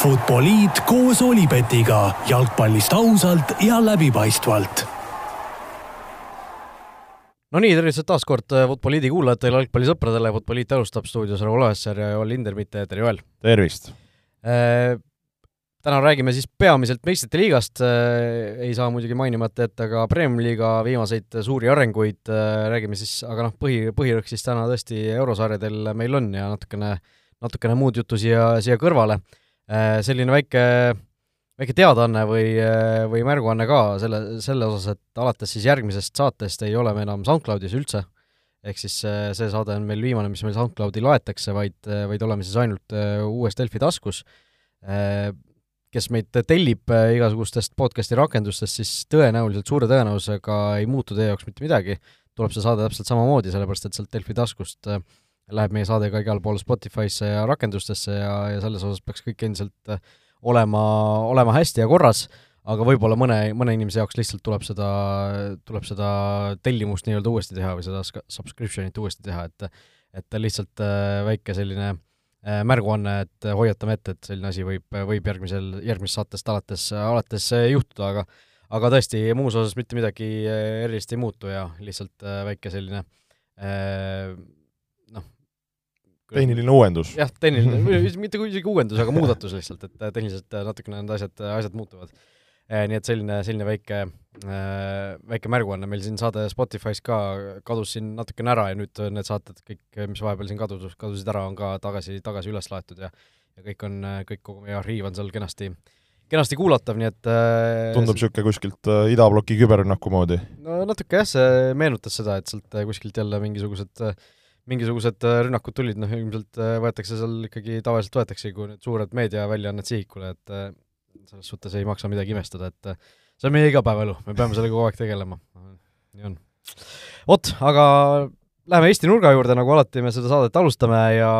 Futboliit koos Olipetiga jalgpallist ausalt ja läbipaistvalt. no nii, tervitused taas kord Futboliidi kuulajatele, jalgpallisõpradele, Futboliit alustab stuudios Raul Oessar ja Joel Lindermitte, tere Joel! tervist! Täna räägime siis peamiselt meistrite liigast, ei saa muidugi mainimata jätta ka Premiumi liiga viimaseid suuri arenguid, räägime siis, aga noh, põhi, põhirõhk siis täna tõesti eurosarjadel meil on ja natukene, natukene muud juttu siia, siia kõrvale. Selline väike, väike teadaanne või, või märguanne ka selle, selle osas, et alates siis järgmisest saatest ei ole me enam SoundCloudis üldse, ehk siis see saade on meil viimane, mis meil SoundCloudi loetakse, vaid, vaid oleme siis ainult uues Delfi taskus. Kes meid tellib igasugustest podcasti rakendustest, siis tõenäoliselt, suure tõenäosusega ei muutu teie jaoks mitte midagi, tuleb see saade täpselt samamoodi, sellepärast et sealt Delfi taskust läheb meie saade ka igale poole Spotify'sse ja rakendustesse ja, ja selles osas peaks kõik endiselt olema, olema hästi ja korras, aga võib-olla mõne, mõne inimese jaoks lihtsalt tuleb seda, tuleb seda tellimust nii-öelda uuesti teha või seda subscription'it uuesti teha, et et lihtsalt väike selline äh, Äh, märguanne, et hoiatame ette, et selline asi võib, võib järgmisel, järgmisest saatest alates, alates juhtuda, aga aga tõesti, muus osas mitte midagi äh, erilist ei muutu ja lihtsalt äh, väike selline noh, tehniline uuendus. jah, tehniline, mitte isegi uuendus, aga muudatus lihtsalt, et tehniliselt natukene need asjad, asjad muutuvad nii et selline, selline väike, väike märguanne meil siin saade Spotify's ka kadus siin natukene ära ja nüüd need saated kõik, mis vahepeal siin kadus, kadusid ära, on ka tagasi, tagasi üles laetud ja ja kõik on, kõik, kogu meie arhiiv on seal kenasti, kenasti kuulatav, nii et tundub niisugune kuskilt idabloki küberrünnaku moodi? no natuke jah, see meenutas seda, et sealt kuskilt jälle mingisugused mingisugused rünnakud tulid, noh ilmselt võetakse seal ikkagi, tavaliselt võetaksegi, kui need suured meediaväljaanded sihikule, et selles suhtes ei maksa midagi imestada, et äh, see on meie igapäevaelu, me peame sellega kogu aeg tegelema. nii on. vot, aga läheme Eesti nurga juurde, nagu alati me seda saadet alustame ja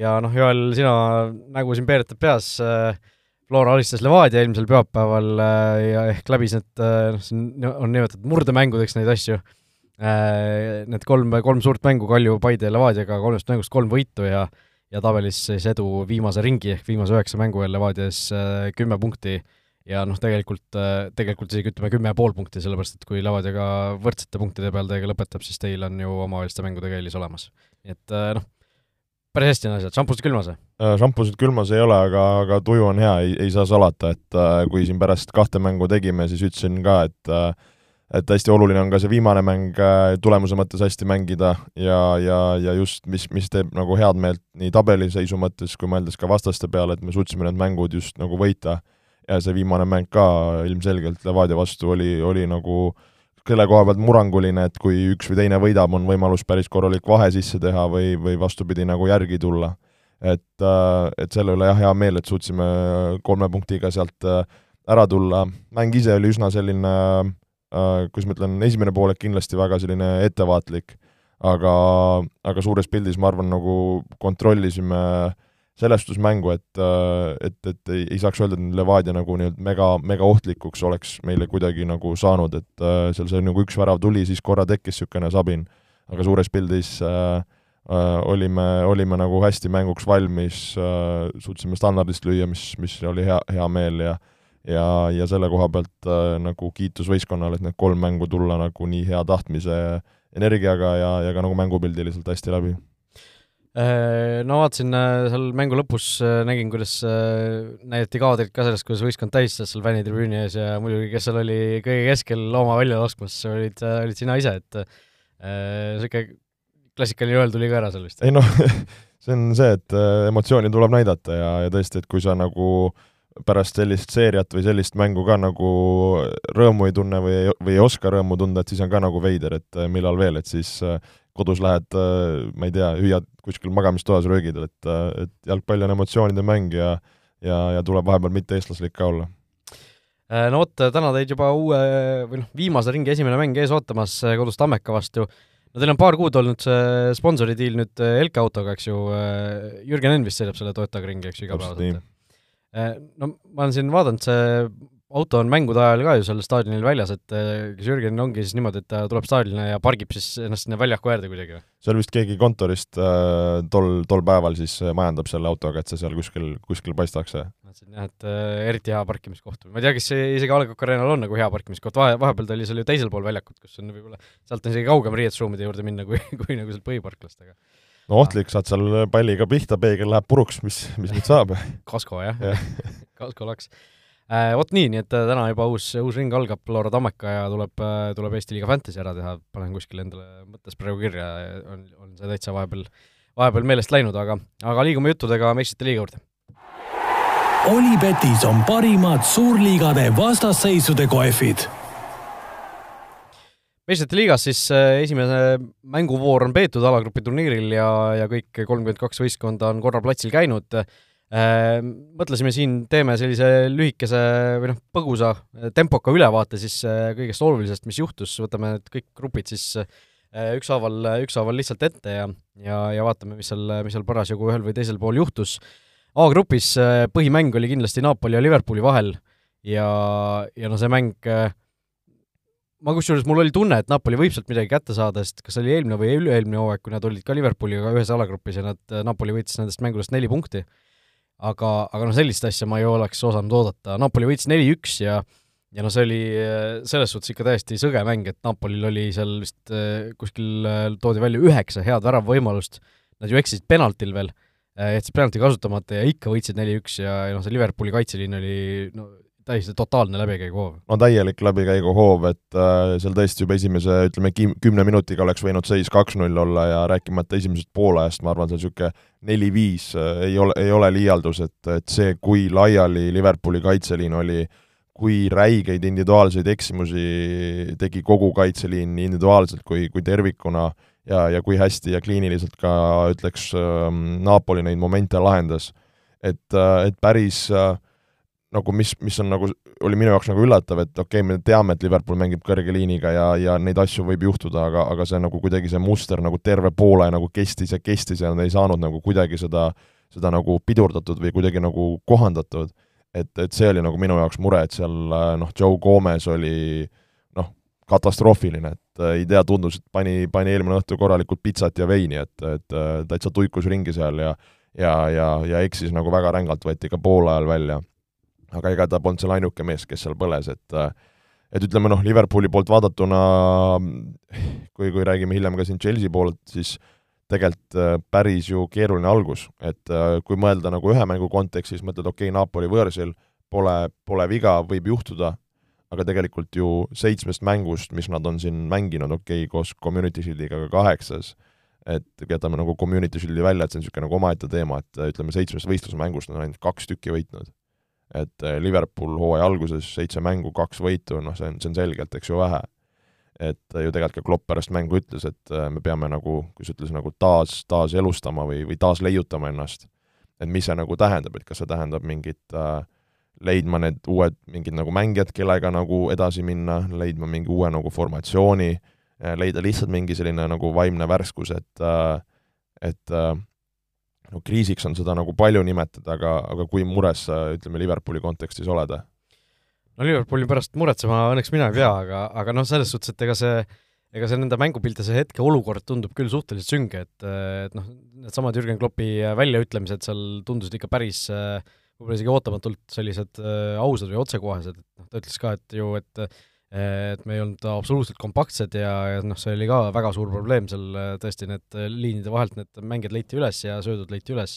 ja noh, Joel, sina nägu siin peeretad peas äh,, Flora alistas Levadia eelmisel pühapäeval äh, ja ehk läbis need, noh, siin on nimetatud murdemängudeks neid asju äh,, need kolm, kolm suurt mängu Kalju, Paide ja Levadiaga, kolmest mängust kolm võitu ja ja tabelis siis edu viimase ringi ehk viimase üheksa mängu jälle Levadias äh, kümme punkti ja noh, tegelikult, äh, tegelikult isegi ütleme kümme ja pool punkti, sellepärast et kui Levadiaga võrdsete punktide peal teiega lõpetab, siis teil on ju omavaheliste mängude eelis olemas. et äh, noh, päris hästi on asjad, šampused külmas või? šampused külmas ei ole, aga, aga tuju on hea, ei, ei saa salata, et kui siin pärast kahte mängu tegime, siis ütlesin ka, et äh, et hästi oluline on ka see viimane mäng äh, tulemuse mõttes hästi mängida ja, ja, ja just, mis, mis teeb nagu head meelt nii tabeliseisu mõttes kui mõeldes ka vastaste peale, et me suutsime need mängud just nagu võita. ja see viimane mäng ka ilmselgelt Levadia vastu oli, oli nagu selle koha pealt murranguline, et kui üks või teine võidab, on võimalus päris korralik vahe sisse teha või, või vastupidi, nagu järgi tulla. et, äh, et selle üle jah, hea meel, et suutsime kolme punktiga sealt äh, ära tulla, mäng ise oli üsna selline Äh, kuidas ma ütlen, esimene poolek kindlasti väga selline ettevaatlik, aga, aga suures pildis ma arvan, nagu kontrollisime selestusmängu, et, äh, et, et ei, ei saaks öelda, et Levadia nagu nii-öelda mega, mega ohtlikuks oleks meile kuidagi nagu saanud, et äh, seal see nagu üks värav tuli, siis korra tekkis niisugune sabin, aga suures pildis äh, äh, olime, olime nagu hästi mänguks valmis äh,, suutsime standardist lüüa, mis, mis oli hea, hea meel ja ja, ja selle koha pealt äh, nagu kiitus võistkonnale, et need kolm mängu tulla nagu nii hea tahtmise energiaga ja, ja ka nagu mängupildiliselt hästi läbi. Äh, no vaatasin äh, seal mängu lõpus, äh, nägin, kuidas näidati kaadrit ka sellest, kuidas võistkond tähistas seal fännitribüüni ees ja muidugi, kes seal oli kõige keskel looma välja laskmas, olid, olid sina ise, et niisugune klassikaline Joel tuli ka ära seal vist? ei noh see on see, et emotsiooni tuleb näidata ja, ja tõesti, et kui sa nagu äh, pärast sellist seeriat või sellist mängu ka nagu rõõmu ei tunne või ei, või ei oska rõõmu tunda, et siis on ka nagu veider, et äh, millal veel, et siis äh, kodus lähed, äh, ma ei tea, hüüad kuskil magamistoas röögidel, et, et jalgpall on emotsioonide mäng ja ja, ja tuleb vahepeal mitte-eestlaslik ka olla. No vot, täna teid juba uue või noh, viimase ringi esimene mäng ees ootamas kodus Tammeka vastu. no teil on paar kuud olnud see sponsoridiil nüüd Elka autoga, eks ju, Jürgen Enn vist sõidab selle Toyotaga ringi, eks ju, igapäevaselt? Äh, no ma olen siin vaadanud, see auto on mängude ajal ka ju seal staadionil väljas, et äh, kas Jürgen ongi siis niimoodi, et ta tuleb staadionile ja pargib siis ennast sinna väljaku äärde kuidagi või? seal vist keegi kontorist äh, tol, tol päeval siis majandab selle autoga, et see seal kuskil, kuskil paistaks. jah, et äh, eriti hea parkimiskoht. ma ei tea, kas see isegi A Le Coq Arena'l on nagu hea parkimiskoht, vahe, vahepeal ta oli seal ju teisel pool väljakut, kus on võib-olla, sealt on isegi kaugem riietusruumide juurde minna, kui, kui nagu sealt põhiparklast, aga no ohtlik, saad seal palliga pihta, peegel läheb puruks, mis, mis nüüd saab? kasko jah ja. kasko laks äh,. Vot nii, nii et äh, täna juba uus, uus ring algab, Laura Tammeka ja tuleb, äh, tuleb Eesti liiga Fantasy ära teha, panen kuskile endale mõttes praegu kirja, on, on see täitsa vahepeal, vahepeal meelest läinud, aga, aga liigume juttudega meistrite liiga juurde. Olipetis on parimad suurliigade vastasseisude kohvid meistrite liigas siis äh, esimene mänguvoor on peetud alagrupi turniiril ja, ja kõik kolmkümmend kaks võistkonda on korra platsil käinud. Äh, mõtlesime siin, teeme sellise lühikese või noh, põgusa tempoka ülevaate siis äh, kõigest olulisest, mis juhtus, võtame need kõik grupid siis ükshaaval, ükshaaval lihtsalt ette ja, ja, ja vaatame, mis seal, mis seal parasjagu ühel või teisel pool juhtus. A-grupis põhimäng oli kindlasti Napoli ja Liverpooli vahel ja, ja no see mäng äh, ma kusjuures, mul oli tunne, et Napoli võib sealt midagi kätte saada, sest kas oli eelmine või üle-eelmine hooaeg, kui nad olid ka Liverpooliga ühes alagrupis ja nad, Napoli võitis nendest mängudest neli punkti, aga, aga noh, sellist asja ma ei oleks osanud oodata, Napoli võitis neli-üks ja ja noh, see oli selles suhtes ikka täiesti sõge mäng, et Napolil oli seal vist eh, kuskil eh, toodi välja üheksa head väravavõimalust, nad ju eksisid penaltil veel, eh, jätsid penalti kasutamata ja ikka võitsid neli-üks ja, ja noh, see Liverpooli kaitseliin oli no täiesti totaalne läbikäiguhoov. no täielik läbikäiguhoov, et äh, seal tõesti juba esimese, ütleme, kümne minutiga oleks võinud seis kaks-null olla ja rääkimata esimesest poolajast, ma arvan, see niisugune neli-viis äh, ei ole, ei ole liialdus, et, et see, kui laiali Liverpooli kaitseliin oli, kui räigeid individuaalseid eksimusi tegi kogu kaitseliin nii individuaalselt kui, kui tervikuna ja, ja kui hästi ja kliiniliselt ka ütleks äh, Napoli neid momente lahendas. et, äh, et päris äh, nagu mis, mis on nagu, oli minu jaoks nagu üllatav, et okei okay,, me teame, et Liverpool mängib kõrge liiniga ja, ja neid asju võib juhtuda, aga, aga see nagu kuidagi see muster nagu terve poole nagu kestis ja kestis ja nad ei saanud nagu kuidagi seda, seda nagu pidurdatud või kuidagi nagu kohandatud. et, et see oli nagu minu jaoks mure, et seal noh, Joe Gomez oli noh, katastroofiline, et ei tea, tundus, et pani, pani eelmine õhtu korralikult pitsat ja veini, et, et täitsa tuikus ringi seal ja ja, ja, ja eksis nagu väga rängalt, võeti ka poolajal välja aga ega ta polnud seal ainuke mees, kes seal põles, et et ütleme noh, Liverpooli poolt vaadatuna, kui, kui räägime hiljem ka siin Chelsea poolt, siis tegelikult äh, päris ju keeruline algus, et äh, kui mõelda nagu ühe mängu kontekstis, mõtled okei okay,, Napoli võõrsil pole, pole viga, võib juhtuda, aga tegelikult ju seitsmest mängust, mis nad on siin mänginud, okei okay,, koos Community Shieldiga ka kaheksas, et jätame nagu Community Shieldi välja, et see on niisugune nagu omaette teema, et ütleme, seitsmest võistlusmängust nad on ainult kaks tükki võitnud et eh, Liverpool hooaja alguses seitse mängu, kaks võitu, noh, see on, see on selgelt, eks ju, vähe. et eh, ju tegelikult ka Klopp pärast mängu ütles, et eh, me peame nagu, kuidas ütles, nagu taas, taas elustama või, või taas leiutama ennast. et mis see nagu tähendab, et kas see tähendab mingit äh, leidma need uued mingid nagu mängijad, kellega nagu edasi minna, leidma mingi uue nagu formatsiooni, leida lihtsalt mingi selline nagu vaimne värskus, et et no kriisiks on seda nagu palju nimetada, aga, aga kui mures sa, ütleme, Liverpooli kontekstis oled? no Liverpooli pärast muretsema õnneks mina ei pea, aga, aga noh, selles suhtes, et ega see ega see nende mängupilte, see hetkeolukord tundub küll suhteliselt sünge, et, et noh, needsamad Jürgen Kloppi väljaütlemised seal tundusid ikka päris võib-olla isegi ootamatult sellised ausad või otsekohesed, et noh, ta ütles ka, et ju, et et me ei olnud absoluutselt kompaktsed ja, ja noh, see oli ka väga suur probleem seal tõesti, need liinide vahelt need mängijad leiti üles ja söödud leiti üles.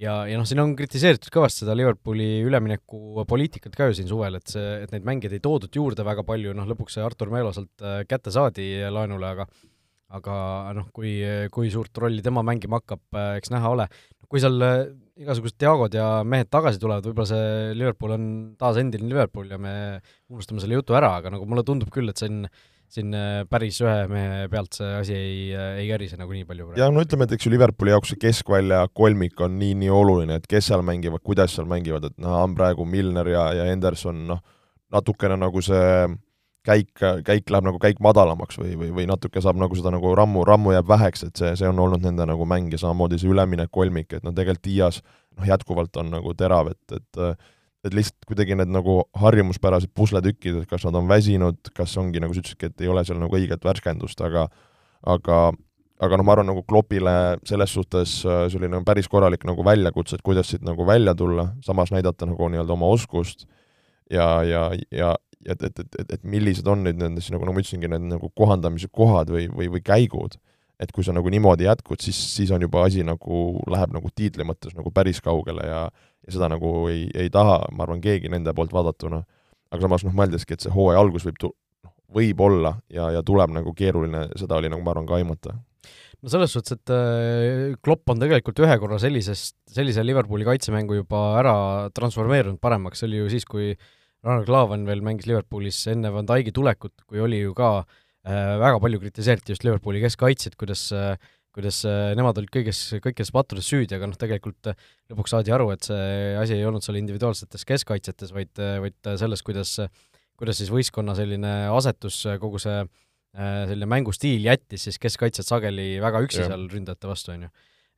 ja, ja noh, siin on kritiseeritud kõvasti seda Liverpooli üleminekupoliitikat ka ju siin suvel, et see, et neid mängijaid ei toodud juurde väga palju, noh lõpuks see Artur Melo sealt äh, kätte saadi laenule, aga aga noh, kui, kui suurt rolli tema mängima hakkab, äh, eks näha ole. Kui seal äh, igasugused Diagod ja mehed tagasi tulevad, võib-olla see Liverpool on taas endiline Liverpool ja me unustame selle jutu ära, aga nagu mulle tundub küll, et see on siin äh, päris ühe mehe pealt see asi ei, äh, ei kärise nagu nii palju jah, no ütleme, et eks ju Liverpooli jaoks see keskvälja kolmik on nii, nii oluline, et kes seal mängivad, kuidas seal mängivad, et noh, on praegu Milner ja, ja Henderson, noh, natukene nagu see käik, käik läheb nagu käik madalamaks või, või, või natuke saab nagu seda nagu rammu, rammu jääb väheks, et see, see on olnud nende nagu mäng ja samamoodi see üleminek kolmik, et no tegelikult Dias noh, jätkuvalt on nagu terav, et, et et lihtsalt kuidagi need nagu harjumuspärased pusletükid, et kas nad on väsinud, kas ongi, nagu sa ütlesidki, et ei ole seal nagu õiget värskendust, aga aga aga noh, ma arvan, nagu Kloppile selles suhtes äh, oli nagu päris korralik nagu väljakutse, et kuidas siit nagu välja tulla, samas näidata nagu nii-öelda oma oskust ja, ja, ja et, et, et, et, et millised on nüüd nendes, nagu, nagu ma ütlesingi, need nagu kohandamise kohad või, või, või käigud. et kui sa nagu niimoodi jätkud, siis, siis on juba asi nagu, läheb nagu tiitli mõttes nagu päris kaugele ja ja seda nagu ei, ei taha, ma arvan, keegi nende poolt vaadatuna. aga samas noh, mõeldeski, et see hooaja algus võib tu-, võib olla ja, ja tuleb nagu keeruline, seda oli nagu ma arvan ka aimata no selles suhtes, et äh, Klopp on tegelikult ühe korra sellisest, sellise Liverpooli kaitsemängu juba ära transformeerunud paremaks, see oli ju siis, kui Ronald Klavan veel mängis Liverpoolis enne Van Dijk'i tulekut, kui oli ju ka äh, väga palju kritiseeriti just Liverpooli keskkaitset, kuidas äh, kuidas äh, nemad olid kõiges, kõikides pattudes süüdi, aga noh, tegelikult äh, lõpuks saadi aru, et see asi ei olnud seal individuaalsetes keskkaitsetes, vaid, vaid selles, kuidas, kuidas siis võistkonna selline asetus, kogu see Äh, selline mängustiil jättis siis keskkaitsjad sageli väga üksi ja. seal ründajate vastu, on ju.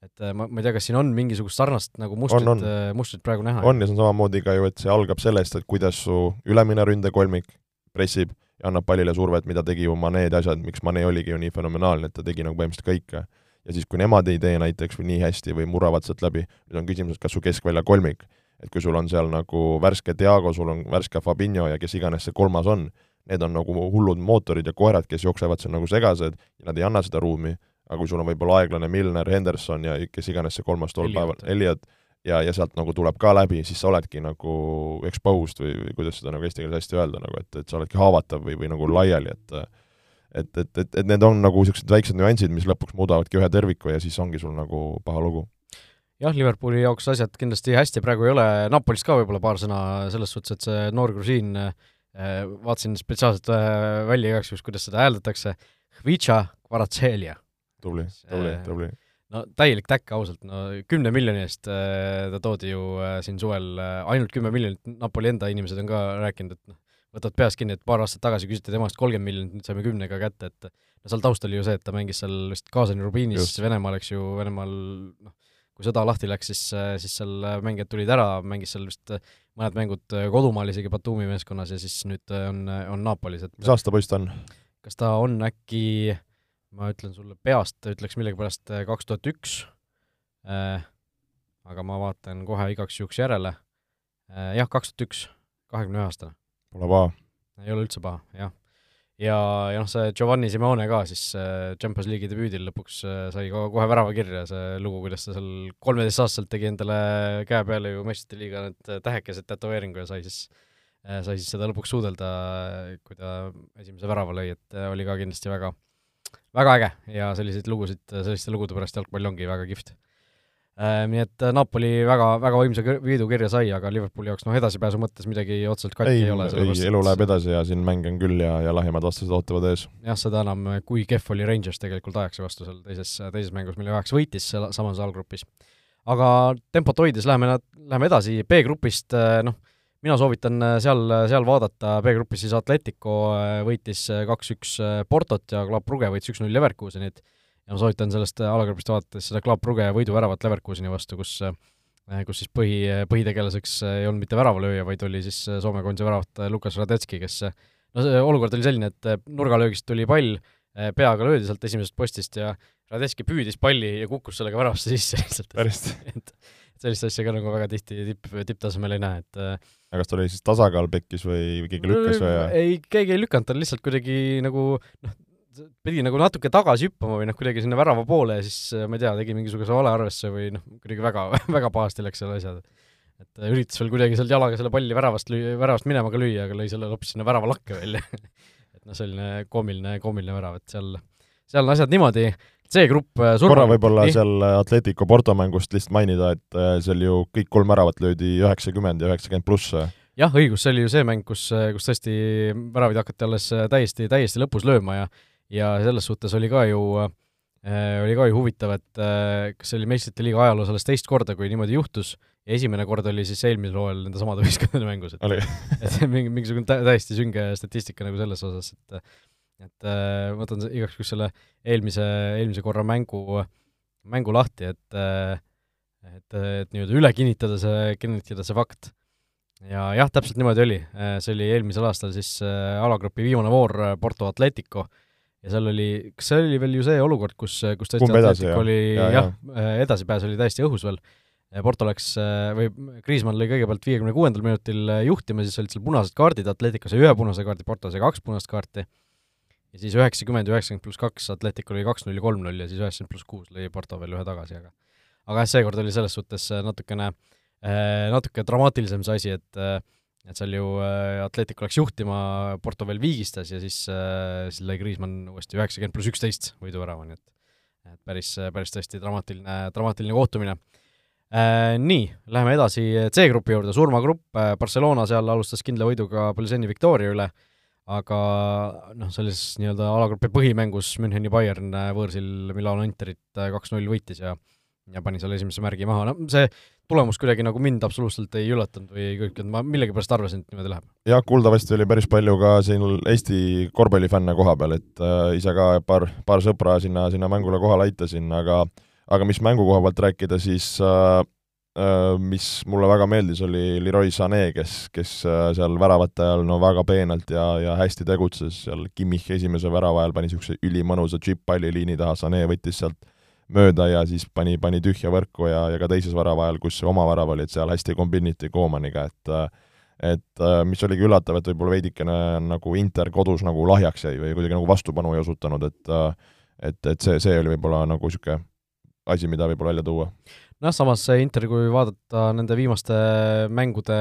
Et äh, ma, ma ei tea, kas siin on mingisugust sarnast nagu mustrit, äh, mustrit praegu näha? on ja see on samamoodi ka ju, et see algab sellest, et kuidas su ülemine ründekolmik pressib ja annab pallile survet, mida tegi ju Mane ja asjad, miks Mane oligi ju nii fenomenaalne, et ta tegi nagu põhimõtteliselt kõike. ja siis, kui nemad ei tee näiteks või nii hästi või murravad sealt läbi, nüüd on küsimus, et kas su keskvälja kolmik, et kui sul on seal nagu värske Diago, sul on värske Fabinho ja kes iganes see kolmas on, need on nagu hullud mootorid ja koerad, kes jooksevad seal nagu segased ja nad ei anna seda ruumi, aga kui sul on võib-olla aeglane Milner, Henderson ja kes iganes see kolmas tol päeval, Elliot, ja, ja sealt nagu tuleb ka läbi, siis sa oledki nagu exposed või, või kuidas seda nagu eesti keeles hästi öelda, nagu et, et sa oledki haavatav või, või nagu laiali, et et, et, et, et need on nagu niisugused väiksed nüansid, mis lõpuks muudavadki ühe terviku ja siis ongi sul nagu paha lugu. Jah, Liverpooli jaoks asjad kindlasti hästi praegu ei ole, Napolist ka võib-olla paar sõna selles suhtes, et see noor grusiin Äh, vaatasin spetsiaalselt äh, välja igaks juhuks, kuidas seda hääldatakse, Hvitša Kvaratselia. Tubli, tubli, äh, tubli. no täielik täkk ausalt, no kümne miljoni eest ta toodi ju siin suvel, ainult kümme miljonit, Napoli enda inimesed on ka rääkinud, et noh, võtavad peast kinni, et paar aastat tagasi küsiti temast kolmkümmend miljonit, nüüd saime kümnega kätte, et no seal taustal oli ju see, et ta mängis seal vist Kaasani Rubinis Venemaal, eks ju, Venemaal noh, kui sõda lahti läks, siis, siis seal mängijad tulid ära, mängis seal vist mõned mängud kodumaal isegi Batumi meeskonnas ja siis nüüd on, on Napolis, et mis aasta poiss ta on? kas ta on äkki, ma ütlen sulle peast, ütleks millegipärast kaks tuhat üks, äh, aga ma vaatan kohe igaks juhuks järele, äh, jah, kaks tuhat üks, kahekümne ühe aastane. Pole paha. ei ole üldse paha, jah ja, ja noh, see Giovanni Simone ka siis äh, Champions League'i debüüdil lõpuks äh, sai ka kohe värava kirja, see lugu, kuidas ta seal kolmeteistaastaselt tegi endale käe peale ju meistrite liiga need tähekesed tätoveeringu ja sai siis äh,, sai siis seda lõpuks suudelda, kui ta esimese värava lõi, et äh, oli ka kindlasti väga, väga äge ja selliseid lugusid, selliste lugude pärast jalgpall ongi väga kihvt Äh, nii et äh, Napoli väga, väga võimsa võidu kirja sai, aga Liverpooli jaoks noh, edasipääsu mõttes midagi otseselt katki ei, ei ole. ei, elu läheb edasi ja siin mänge on küll ja, ja lahjemad vastased ootavad ees. jah, seda enam, kui kehv oli Rangers tegelikult Ajaxi vastu seal teises, teises mängus, mille Ajax võitis samas allgrupis. aga tempot hoides läheme, läheme edasi B-grupist, äh, noh, mina soovitan seal, seal vaadata, B-grupis siis Atletico võitis kaks-üks Portot ja Club Brugge võitis üks-null Leverkusenit ja ma soovitan sellest äh, alagrupist vaadates seda Club Brugge võiduväravat Leverkuseni vastu, kus äh, kus siis põhi, põhitegelaseks äh, ei olnud mitte väravalööja, vaid oli siis Soome koondise väravat Lukas Radetski, kes no see olukord oli selline, et nurgalöögist tuli pall, peaga löödi sealt esimesest postist ja Radetski püüdis palli ja kukkus sellega väravasse sisse lihtsalt. päriselt? et sellist asja ka nagu väga tihti tipp, tipptasemel ei näe, et aga kas tal oli siis tasakaal pekkis või keegi lükkas või? ei, keegi ei lükanud, ta lihtsalt kuidagi nagu noh, pidi nagu natuke tagasi hüppama või noh, kuidagi sinna värava poole ja siis äh, ma ei tea, tegi mingisuguse valearvesse või noh, kuidagi väga, väga pahasti läks seal asjad. et äh, üritas veel kuidagi sealt jalaga selle palli väravast lüüa, väravast minema ka lüüa, aga lõi selle hoopis sinna väravalakke välja et noh, selline koomiline, koomiline värav, et seal, seal on asjad niimoodi, C-grupp äh, surma. Korra võib-olla seal Atletico Porto mängust lihtsalt mainida, et seal ju kõik kolm väravat löödi üheksakümmend ja üheksakümmend pluss jah, õigus, see oli ju see mäng, kus, kus tõesti väravaid hakati alles täiesti, täiesti lõpus lööma ja ja selles suhtes oli ka ju äh,, oli ka ju huvitav, et äh, kas see oli meistrite liiga ajaloos alles teist korda, kui niimoodi juhtus, ja esimene kord oli siis eelmisel hooajal nende samade võistkondade mängus, et et mingi, mingisugune tä-, täiesti sünge statistika nagu selles osas, et et äh, võtan igaks juhuks selle eelmise, eelmise korra mängu, mängu lahti, et äh, et, et nii-öelda üle kinnitada see, kinnitada see fakt. Ja jah, täpselt niimoodi oli, see oli eelmisel aastal siis alagrupi viimane voor Porto Atletico. Ja seal oli, kas see oli veel ju see olukord, kus, kus tõesti Atletico oli ja, jah ja., edasipääs oli täiesti õhus veel. Porto läks või Kriismann lõi kõigepealt viiekümne kuuendal minutil juhtima, siis olid seal punased kaardid, Atletico sai ühe punase kaardi, Porto sai kaks punast kaarti, ja siis üheksakümmend, üheksakümmend pluss kaks, Atletico lõi kaks-null ja kolm-null ja siis üheksakümmend pluss kuus lõi Porto veel ühe tagasi, aga aga jah, seekord oli selles suhtes natukene, natuke dramaatilisem see asi, et et seal ju Atletico läks juhtima, Porto veel viigistas ja siis, siis lõi Kriismann uuesti üheksakümmend pluss üksteist võiduvärava, nii et et päris, päris tõesti dramaatiline, dramaatiline kohtumine. Äh, nii, läheme edasi C-grupi juurde, surmagrupp, äh, Barcelona seal alustas kindla võiduga Bolseni Victoria üle, aga noh, selles nii-öelda alagrupi põhimängus Müncheni Bayern äh, võõrsil Milano Interit kaks-null võitis ja ja pani selle esimese märgi maha, no see tulemus kuidagi nagu mind absoluutselt ei üllatanud või kõik, et ma millegipärast arvasin, et niimoodi läheb. jah, kuuldavasti oli päris palju ka siin Eesti korvpallifänne koha peal, et äh, ise ka paar, paar sõpra sinna, sinna mängule kohale aitasin, aga äh, aga mis mängu koha pealt rääkida, siis äh, äh, mis mulle väga meeldis, oli Leroy Sané, kes, kes äh, seal väravate ajal no väga peenelt ja, ja hästi tegutses, seal Kimmich esimese värava ajal pani niisuguse ülimõnusa džipp-palli liini taha, Sané võttis sealt mööda ja siis pani, pani tühja võrku ja, ja ka teises värava ajal, kus oma värav oli, et seal hästi kombiniti Koomaniga, et et mis oligi üllatav, et võib-olla veidikene nagu Inter kodus nagu lahjaks jäi või kuidagi nagu vastupanu ei osutanud, et et, et see, see oli võib-olla nagu niisugune asi, mida võib-olla välja tuua. noh, samas Inter, kui vaadata nende viimaste mängude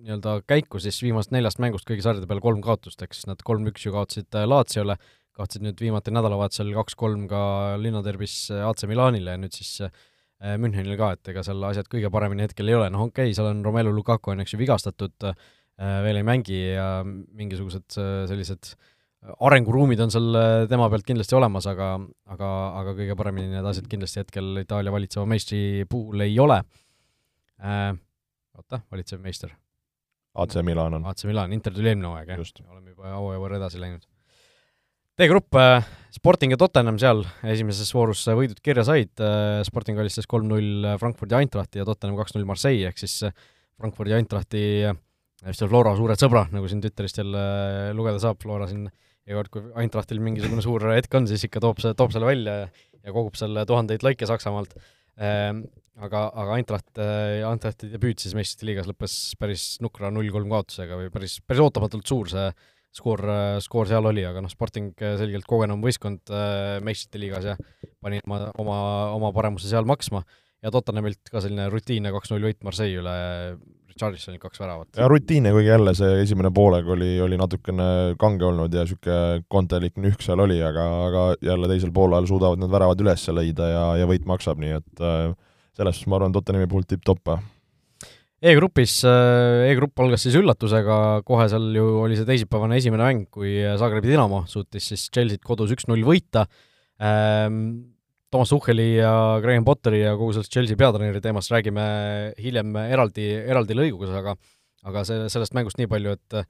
nii-öelda käiku, siis viimasest neljast mängust kõigi sarjade peale kolm kaotust, ehk siis nad kolm-üks ju kaotasid äh, Latsiole, kaotasid nüüd viimati nädalavahetusel kaks-kolm ka linnaderbis äh, AC Milanile ja nüüd siis äh, Münchenil ka, et ega seal asjad kõige paremini hetkel ei ole, noh okei okay,, seal on Romelu Lukaku on eks ju vigastatud, veel ei mängi ja mingisugused sellised äh, arenguruumid on seal äh, tema pealt kindlasti olemas, aga, aga, aga kõige paremini need asjad kindlasti hetkel Itaalia valitseva meistri puhul ei ole äh,. oota, valitsev meister? AC Milan on. AC Milan, Inter tuli eelmine hooaeg, jah? oleme juba hooaja võrra edasi läinud. D-grupp, äh, Sporting ja Tottenham seal esimeses voorus võidud kirja said, äh, Sporting alistas kolm-null Frankfurdi Eintrachti ja Tottenham kaks-null Marseille, ehk siis Frankfurdi Eintrachti vist Flora suured sõbrad, nagu siin Twitterist jälle lugeda saab, Flora siin iga kord, kui Eintrachtil mingisugune suur hetk on, siis ikka toob see, toob selle välja ja kogub selle tuhandeid laike Saksamaalt ehm,. aga, aga Eintracht, äh, Eintrachti debüüt siis meistrite liigas lõppes päris nukra null-kolm kaotusega või päris, päris ootamatult suur see skoor, skoor seal oli, aga noh, Sporting selgelt kogenum võistkond äh, meistrite liigas ja pani oma, oma, oma paremuse seal maksma ja Tottenhamilt ka selline rutiinne kaks-null võit Marseille üle Charlisonil kaks väravat. ja rutiinne, kuigi jälle see esimene pooleg oli, oli natukene kange olnud ja niisugune kontelik nühk seal oli, aga, aga jälle teisel poolajal suudavad need väravad üles leida ja, ja võit maksab, nii et äh, selles suhtes ma arvan, Tottenhami puhul tipp-topp. E-grupis, äh, E-grupp algas siis üllatusega, kohe seal ju oli see teisipäevane esimene mäng, kui Zagrebi Dinamo suutis siis Chelsea't kodus üks-null võita ähm,, Toomas Tuhheli ja Graham Potteri ja kogu sellest Chelsea peatreeneri teemast räägime hiljem eraldi, eraldi lõigugas, aga aga see, sellest mängust nii palju, et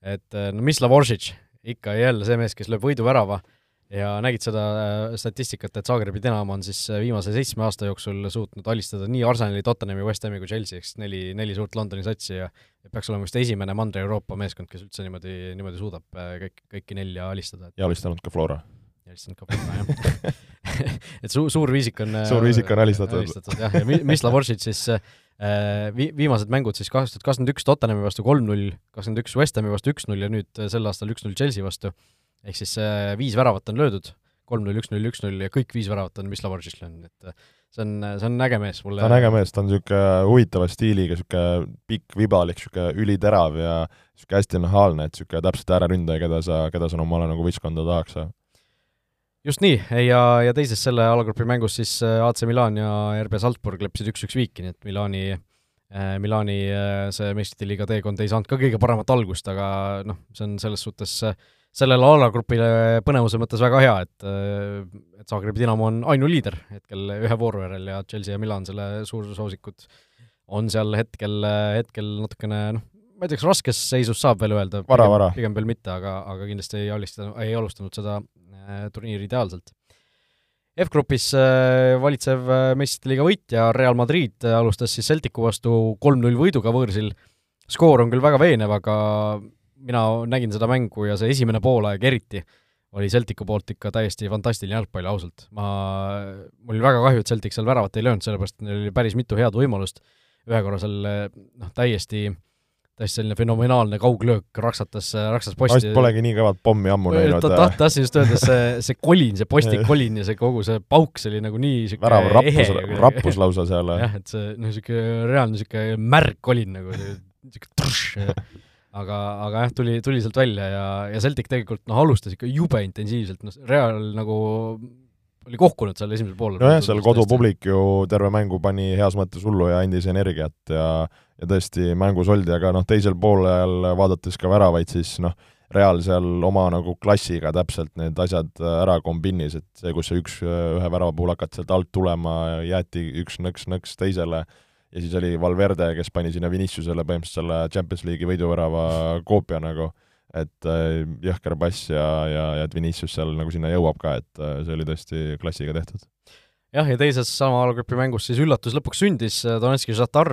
et no Mislav Oršić, ikka ja jälle see mees, kes lööb võiduvärava ja nägid seda äh, statistikat, et Zagrebi Dinamo on siis viimase seitsme aasta jooksul suutnud alistada nii Arsenali, Tottenhami, West Hami kui Chelsea, ehk siis neli, neli suurt Londoni satsi ja peaks olema vist esimene Mandri-Euroopa meeskond, kes üldse niimoodi, niimoodi suudab äh, kõik, kõiki nelja alistada. ja alistanud ka Flora alistanud ka Flora, jah. Et su-, suur viisik on suur viisik on alistatud. alistatud jah, ja Mislav Oršić siis äh, vi-, viimased mängud siis kaks tuhat kakskümmend üks Tottenhami vastu kolm-null, kakskümmend üks West Hami vastu üks-null ja nüüd äh, sel aastal üks-null Chelsea vastu, ehk siis äh, viis väravat on löödud, kolm-null, üks-null, üks-null ja kõik viis väravat on Mislav Oršić löönud, et äh, see on, see on äge mees mulle. Ta on äge mees, ta on niisugune huvitava stiiliga, niisugune pikk, vibalik, niisugune üliterav ja niisugune hästi nahaalne, et niisugune täpselt ääreründaja, keda sa, keda sa omale nagu võistkonda tahaks just nii, ja, ja teises selle alagrupi mängus siis äh, AC Milan ja RB Salzburg leppisid üks-üks viiki, nii et Milani äh, Milani äh, see meistrite liiga teekond ei saanud ka kõige paremat algust, aga noh, see on selles suhtes sellele alagrupile põnevuse mõttes väga hea, et et Zagrebi Dinamo on ainuliider hetkel ühe vooru järel ja Chelsea ja Milan, selle suursoosikud, on seal hetkel, hetkel natukene noh, ma ei tea, kas raskes seisus saab veel öelda, pigem, pigem veel mitte, aga, aga kindlasti ei alistanud, ei alustanud seda turniiri ideaalselt. F-grupis äh, valitsev äh, meistrite liiga võitja Real Madrid alustas siis Celticu vastu kolm-null võiduga võõrsil skoor on küll väga veenev, aga mina nägin seda mängu ja see esimene poolaeg eriti oli Celticu poolt ikka täiesti fantastiline jalgpall, ausalt. ma, mul oli väga kahju, et Celtic seal väravat ei löönud, sellepärast et neil oli päris mitu head võimalust, ühe korra seal noh, täiesti täiesti selline fenomenaalne kauglöök raksatas, raksas posti. polegi nii kõvat pommi ammu näinud. ta, tahtsin just öelda, see, see kolin, see posti kolin ja see kogu see pauk, see oli nagu nii sihuke värav rappus, rappus lausa seal. jah, et see noh, sihuke reaalne sihuke märg kolin nagu, sihuke tršš aga, aga jah, tuli, tuli sealt välja ja, ja Celtic tegelikult noh, alustas ikka jube intensiivselt, noh, Real nagu oli kohkunud seal esimesel poolel. nojah, seal kodupublik ju terve mängu pani heas mõttes hullu ja andis energiat ja ja tõesti mängus oldi, aga noh, teisel poolel vaadates ka väravaid, siis noh, Real seal oma nagu klassiga täpselt need asjad ära kombinis, et see, kus see üks, ühe värava puhul hakati sealt alt tulema, jäeti üks nõks-nõks teisele ja siis oli Valverde, kes pani sinna Viniciusele põhimõtteliselt selle Champions League'i võiduvärava koopia nagu, et äh, jõhker pass ja, ja, ja et Vinicius seal nagu sinna jõuab ka, et äh, see oli tõesti klassiga tehtud. jah, ja teises sama alagrupi mängus siis üllatus lõpuks sündis, äh, Donetski Žatar,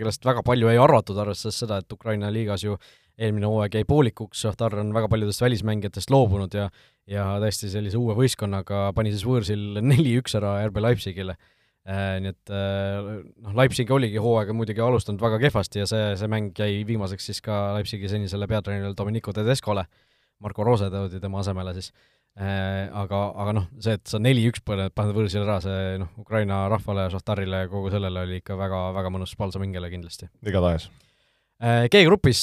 kellest väga palju ei arvatud, arvestades seda, et Ukraina liigas ju eelmine hooaeg jäi poolikuks, Žatar on väga paljudest välismängijatest loobunud ja ja tõesti sellise uue võistkonnaga pani siis võõrsil neli-üks ära RB Leipzigile nii et äh, noh, Leipzig oligi hooaega muidugi alustanud väga kehvasti ja see, see mäng jäi viimaseks siis ka Leipzigi senisele peatreenerile Domenico Tedescole, Marko Rose toodi tema asemele siis. Äh, aga, aga noh, see, et sa neli-üks paned võõrsil ära, see noh, Ukraina rahvale, Šahtarile ja kogu sellele oli ikka väga, väga mõnus palsamingele kindlasti. igatahes. G-grupis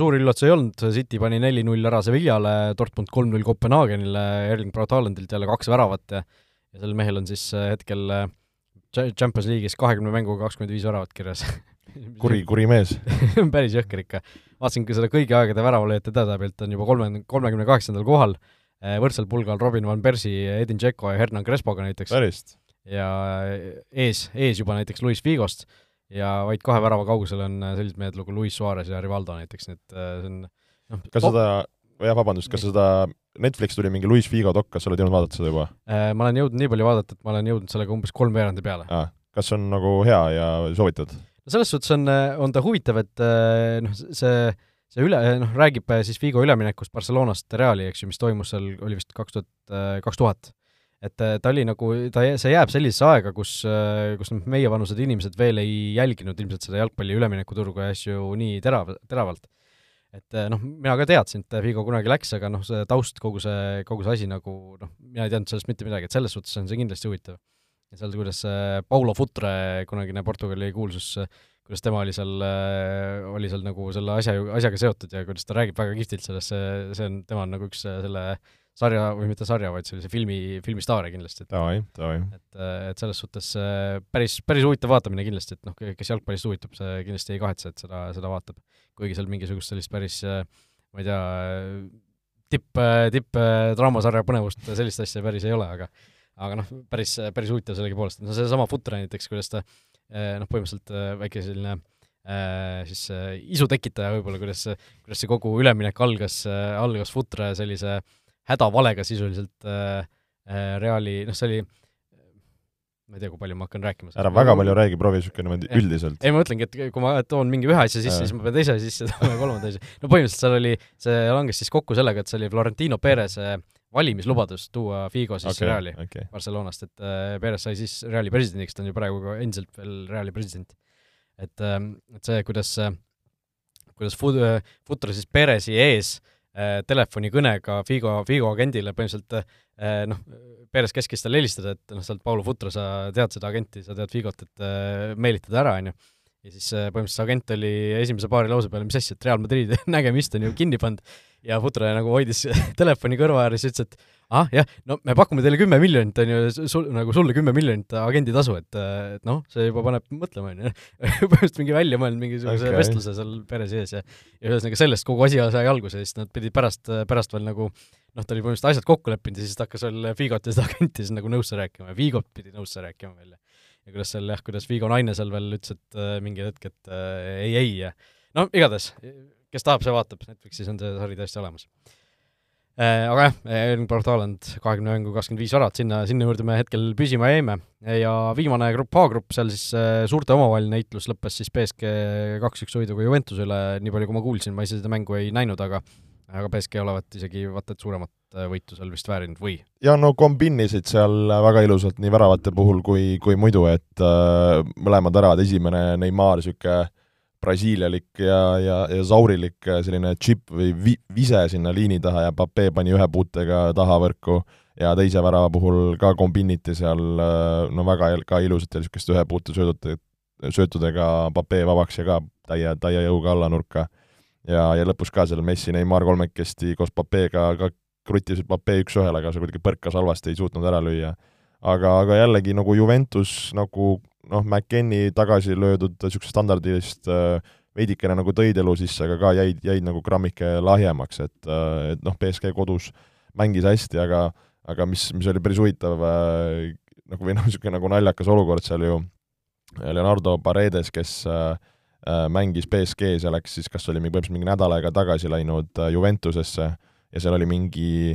suuri üllatusi ei olnud, City pani neli-null ära Sevillale, Dortmund kolm-null Kopenhaagenile, Erling Braut Haalandilt jälle kaks väravat ja ja sel mehel on siis hetkel äh, Champions League'is kahekümne mänguga kakskümmend viis väravat kirjas. Kuri, kuri mees. Päris jõhker ikka. vaatasin ka seda kõigi aegade väravalööjate edetabelilt, on juba kolme, kolmekümne kaheksandal kohal, eh, võrdsel pulgal Robin van Persie, Edin Dzeko ja Hernan Crespoga näiteks. ja ees, ees juba näiteks Luis Figost. Ja vaid kahe värava kaugusel on sellised mehed nagu Luis Suarez ja Rivaldo näiteks, nii et eh, see on noh kas seda, jah, vabandust, kas seda Netflix tuli mingi Luis Figo dokk, kas sa oled jõudnud vaadata seda juba? Äh, ma olen jõudnud nii palju vaadata, et ma olen jõudnud sellega umbes kolmveerandi peale kas on nagu hea ja soovitad? no selles suhtes on, on ta huvitav, et äh, noh, see, see üle, noh, räägib äh, siis Figo üleminekust Barcelonast Reali, eks ju, mis toimus seal, oli vist kaks tuhat, kaks tuhat. et ta oli nagu, ta, see jääb sellisesse aega, kus, kus noh, meievanused inimesed veel ei jälginud ilmselt seda jalgpalli üleminekuturgu ja asju nii terav, teravalt et eh, noh, mina ka teadsin, et Figo kunagi läks, aga noh, see taust, kogu see, kogu see asi nagu noh, mina ei teadnud sellest mitte midagi, et selles suhtes on see kindlasti huvitav. ja seal, kuidas Paulo Futre, kunagine Portugali kuulsus, kuidas tema oli seal, eh, oli seal nagu selle asja, asjaga seotud ja kuidas ta räägib väga kihvtilt sellest, see, see on, tema on nagu üks selle sarja, või mitte sarja, vaid sellise filmi, filmistaare kindlasti. davai. et, et selles suhtes päris, päris huvitav vaatamine kindlasti, et noh, kes jalgpallist huvitub, see kindlasti ei kahetse, et seda, seda vaatab. kuigi seal mingisugust sellist päris ma ei tea, tipp, tipp draamasarja põnevust, sellist asja päris ei ole, aga aga noh, päris, päris huvitav sellegipoolest, no seesama Futre näiteks, kuidas ta noh, põhimõtteliselt väike selline äh, siis äh, isu tekitaja võib-olla, kuidas, kuidas see kogu üleminek algas äh,, algas Futre sellise äh, hädavalega sisuliselt äh, äh, Reali, noh, see oli ma ei tea, kui palju ma hakkan rääkima. ära väga palju räägi, proovi niisugune niimoodi üldiselt. ei, ma mõtlengi, et kui ma toon mingi ühe asja sisse, siis ma pean teise asja sisse tooma ja kolmanda asja. no põhimõtteliselt seal oli, see langes siis kokku sellega, et see oli Florentino Perez valimislubadus tuua Figo siis okay, Reali okay. Barcelonast, et äh, Perez sai siis Reali presidendiks, ta on ju praegu ka endiselt veel Reali president. et äh,, et see, kuidas äh,, kuidas Fut-, Futre siis Perezi ees äh, Äh, telefonikõnega Figo, Figo agendile põhimõtteliselt äh, noh, Perez käskis tal helistada, et noh, sa oled Paulo Futra, sa tead seda agenti, sa tead Figot, et äh, meelitada ära, on ju. ja siis põhimõtteliselt see agent oli esimese paari lause peale, mis asja, et Real Madrid nägemist on ju kinni pannud ja Futra nagu hoidis telefoni kõrva ääres ja ütles, et ah jah, no me pakume teile kümme miljonit, on ju, sul, nagu sulle kümme miljonit agenditasu, et, et noh, see juba paneb mõtlema, on ju. põhimõtteliselt mingi välja mõelnud mingisuguse okay. vestluse seal pere sees ja ja ühesõnaga sellest kogu asi sai alguse siis nad pidid pärast, pärast veel nagu noh, ta oli põhimõtteliselt asjad kokku leppinud ja siis ta hakkas veel Figot ja seda agenti siis nagu nõusse rääkima ja Figot pidi nõusse rääkima veel ja ja kuidas seal jah, kuidas Figo naine seal veel ütles, et äh, mingi hetk, et äh, ei, ei ja no igatahes, kes tahab, see vaatab, Netflixis on see sari täiesti olemas aga jah, Erling Braut Haaland, kahekümne mängu kakskümmend viis väravat, sinna, sinna juurde me hetkel püsima jäime. ja viimane grupp A-grupp, seal siis suurte omavaheline näitlus lõppes siis BSG kaks-üks võiduga Juventuse üle, nii palju kui ma kuulsin, ma ise seda mängu ei näinud, aga aga BSG olevat isegi vaata et suuremat võitu seal vist väärinud või? ja no kombinisid seal väga ilusalt nii väravate puhul kui, kui muidu, et äh, mõlemad väravad, esimene Neimar niisugune brasiilialik ja, ja, ja saurilik selline džipp või vi-, vise sinna liini taha ja Pape pani ühe puutega tahavõrku ja teise värava puhul ka kombiniti seal no väga ka ilusat ja niisugust ühe puute söödut, söötudega Pape vabaks ja ka täie, täie jõuga alla nurka. ja, ja lõpus ka seal Messi, Neimar kolmekesti koos Papega ka kruttisid Pape üks-ühele, aga see kuidagi põrkas halvasti, ei suutnud ära lüüa. Aga, aga jällegi nagu Juventus nagu noh, McKenni tagasi löödud niisugusest standardist äh, veidikene nagu tõid elu sisse, aga ka jäid, jäid nagu grammike lahjemaks, et, äh, et noh, BSG kodus mängis hästi, aga aga mis, mis oli päris huvitav äh, nagu või noh, niisugune nagu naljakas olukord seal ju, Leonardo Paredes, kes äh, mängis BSG-s ja läks siis, kas oli põhimõtteliselt mingi nädal aega tagasi läinud Juventusesse ja seal oli mingi,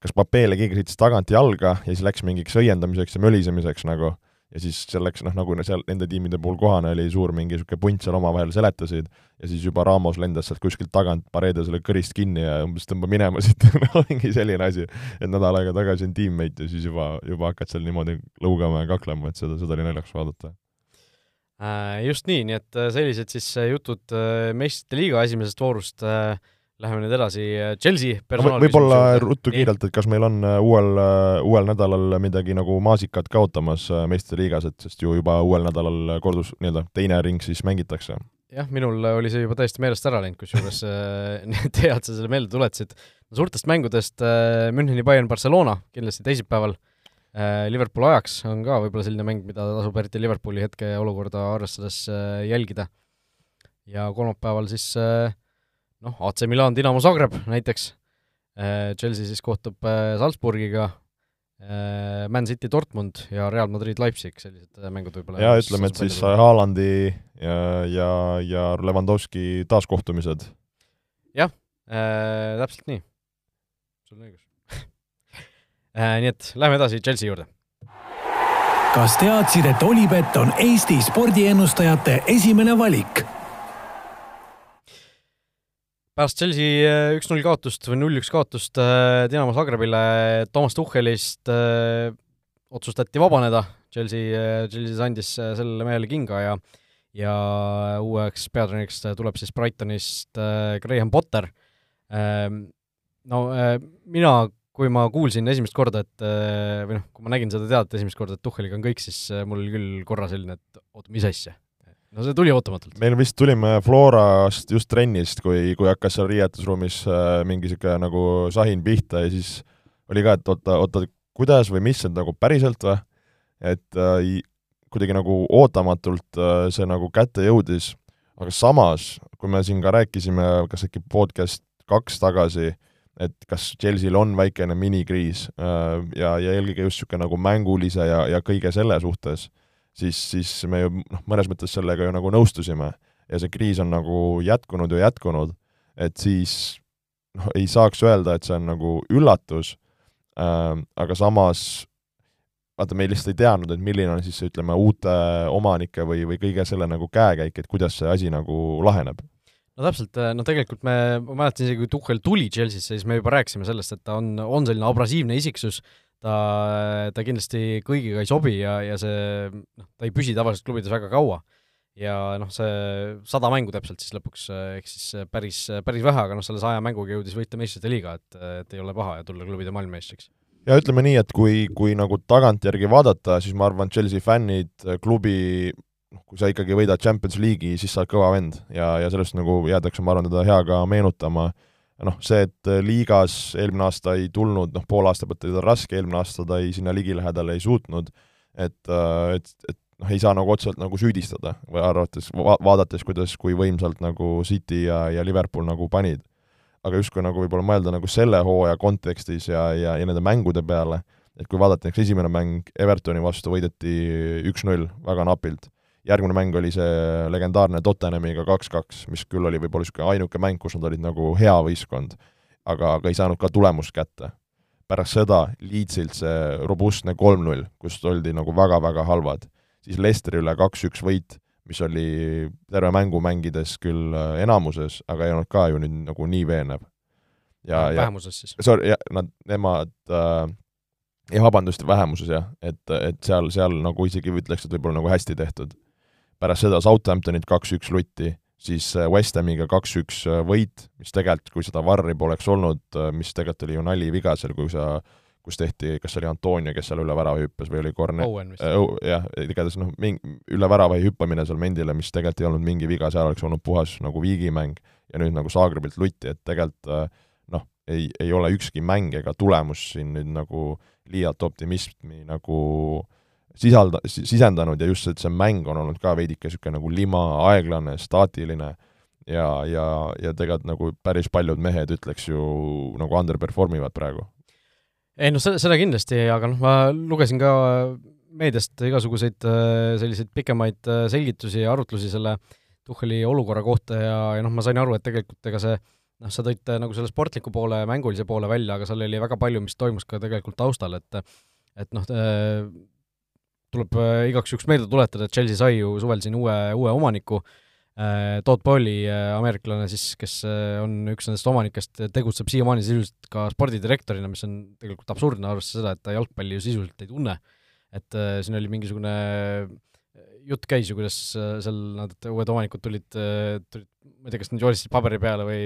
kas Papele keegi sõitis tagant jalga ja siis läks mingiks õiendamiseks ja mölisemiseks nagu. Ja siis selleks noh, nagu seal nende tiimide puhul kohane oli suur mingi niisugune punt seal omavahel seletasid ja siis juba Ramos lendas sealt kuskilt tagant Paredesele kõrist kinni ja umbes tõmba minema siit no mingi selline asi, et nädal aega tagasi on tiimmate ja siis juba, juba hakkad seal niimoodi lõugama ja kaklema, et seda, seda oli naljakas vaadata. Äh, just nii, nii et äh, sellised siis äh, jutud meistrite liiga esimesest voorust Läheme nüüd edasi, äh, Chelsea personaalküsimus võib-olla ruttu kiirelt, et kas meil on äh, uuel, äh, uuel nädalal midagi nagu maasikat kaotamas meistrite liigas, et sest ju juba uuel nädalal kordus nii-öelda teine ring siis mängitakse? jah, minul oli see juba täiesti meelest ära läinud, kusjuures hea, et sa selle meelde tuletasid. suurtest mängudest Müncheni Bayern Barcelona kindlasti teisipäeval, Liverpool ajaks on ka võib-olla selline mäng, mida tasub eriti Liverpooli hetkeolukorda arvestades jälgida. ja kolmapäeval siis äh, noh, AC Milan, Dinamo Zagreb näiteks, äh, Chelsea siis kohtub äh, Salzburgiga, äh, Man City, Dortmund ja Real Madrid, Leipzig, sellised mängud võib-olla. ja ütleme, et siis Haalandi ja, ja, ja Lewandowski taaskohtumised. jah äh,, täpselt nii. sul on õigus äh,. Nii et lähme edasi Chelsea juurde. kas teadsid, et Olipet on Eesti spordiennustajate esimene valik? Pärast Chelsea äh, üks-null kaotust või null-üks kaotust äh, Dinamo Zagrebile Toomas Tuhhelist äh, otsustati vabaneda, Chelsea, Chelsea andis sellele mehele kinga ja ja uueks peatreeneriks tuleb siis Brightonist Graham Potter. Ähm, no mina, kui ma kuulsin esimest korda, et või noh, kui ma nägin seda teadet esimest korda, et Tuhheliga on kõik, siis mul küll korra selline, et oota, mis asja no see tuli ootamatult. meil vist tulime Florast just trennist, kui, kui hakkas seal riietusruumis äh, mingi niisugune nagu sahin pihta ja siis oli ka, et oota, oota, kuidas või mis, et nagu päriselt või? et äh, kuidagi nagu ootamatult äh, see nagu kätte jõudis, aga samas, kui me siin ka rääkisime, kas äkki podcast kaks tagasi, et kas Chelsea'l on väikene minikriis äh, ja, ja eelkõige just niisugune nagu mängulise ja, ja kõige selle suhtes siis, siis me ju noh, mõnes mõttes sellega ju nagu nõustusime. Ja see kriis on nagu jätkunud ja jätkunud, et siis noh, ei saaks öelda, et see on nagu üllatus äh,, aga samas vaata, me lihtsalt ei teadnud, et milline on siis ütleme, uute omanike või, või kõige selle nagu käekäik, et kuidas see asi nagu laheneb. No täpselt, no tegelikult me, ma mäletan isegi, kui Tuhhel tuli Chelsea'sse, siis me juba rääkisime sellest, et ta on, on selline abrasiivne isiksus, ta, ta kindlasti kõigiga ei sobi ja, ja see noh, ta ei püsi tavaliselt klubides väga kaua. ja noh, see sada mängu täpselt siis lõpuks, ehk siis päris, päris vähe, aga noh, selle saja mänguga jõudis võita meistrite liiga, et, et ei ole paha ja tulla klubide maailmameistriks. ja ütleme nii, et kui, kui nagu tagantjärgi vaadata, siis ma arvan, Chelsea fännid, klubi noh, kui sa ikkagi võidad Champions League'i, siis sa oled kõva vend ja, ja sellest nagu jäädakse, ma arvan, teda hea ka meenutama noh, see, et äh, liigas eelmine aasta ei tulnud, noh, pool aastat oli tal raske, eelmine aasta ta ei, sinna ligilähedale ei suutnud, et, äh, et, et noh, ei saa nagu otseselt nagu süüdistada või arvates va, vaadates, kuidas, kui võimsalt nagu City ja, ja Liverpool nagu panid. aga justkui nagu võib-olla mõelda nagu selle hooaja kontekstis ja, ja, ja nende mängude peale, et kui vaadata näiteks esimene mäng Evertoni vastu võideti üks-null väga napilt järgmine mäng oli see legendaarne Tottenhamiga kaks-kaks, mis küll oli võib-olla niisugune ainuke mäng, kus nad olid nagu hea võistkond. aga, aga ei saanud ka tulemust kätte. pärast seda Leedsilt see robustne kolm-null, kust oldi nagu väga-väga halvad, siis Lesteri üle kaks-üks võit, mis oli terve mängu mängides küll äh, enamuses, aga ei olnud ka ju nüüd nagu nii veenev. ja, ja vähemuses siis? Sorry, nad, nemad äh, jah, vabandust, vähemuses jah, et, et seal, seal nagu isegi ütleks, et võib-olla nagu hästi tehtud. Pärast seda Southamptonit kaks-üks lutti siis äh, West Hamiga kaks-üks äh, võit, mis tegelikult, kui seda varri poleks olnud, äh, mis tegelikult oli ju naliviga seal, kui sa kus tehti, kas see oli Antonio, kes seal üle värava hüppas või oli Korne-? Uh, jah, igatahes noh, mingi üle värava hüppamine seal Mendile, mis tegelikult ei olnud mingi viga, seal oleks olnud puhas nagu viigimäng ja nüüd nagu Zaagrebilt lutti, et tegelikult noh, ei, ei ole ükski mäng ega tulemus siin nüüd nagu liialt optimismi nagu äh, sisalda, sisendanud ja just see, et see mäng on olnud ka veidike niisugune nagu lima, aeglane, staatiline ja, ja, ja tegelikult nagu päris paljud mehed, ütleks ju, nagu underperform ivad praegu. ei noh, seda kindlasti, aga noh, ma lugesin ka meediast igasuguseid äh, selliseid pikemaid äh, selgitusi ja arutlusi selle Tuhheli olukorra kohta ja, ja noh, ma sain aru, et tegelikult ega see noh, sa tõid nagu selle sportliku poole, mängulise poole välja, aga seal oli väga palju, mis toimus ka tegelikult taustal, et et noh, äh, tuleb äh, igaks juhuks meelde tuletada, et Chelsea sai ju suvel siin uue, uue omaniku, äh, Todd Bowley, äh, ameeriklane siis, kes on üks nendest omanikest, tegutseb siiamaani sisuliselt ka spordidirektorina, mis on tegelikult absurdne, arvestades seda, et ta jalgpalli ju sisuliselt ei tunne. et siin oli mingisugune jutt käis ju, kuidas seal nad, uued omanikud tulid, tulid, ma ei tea, kas nad joonistasid paberi peale või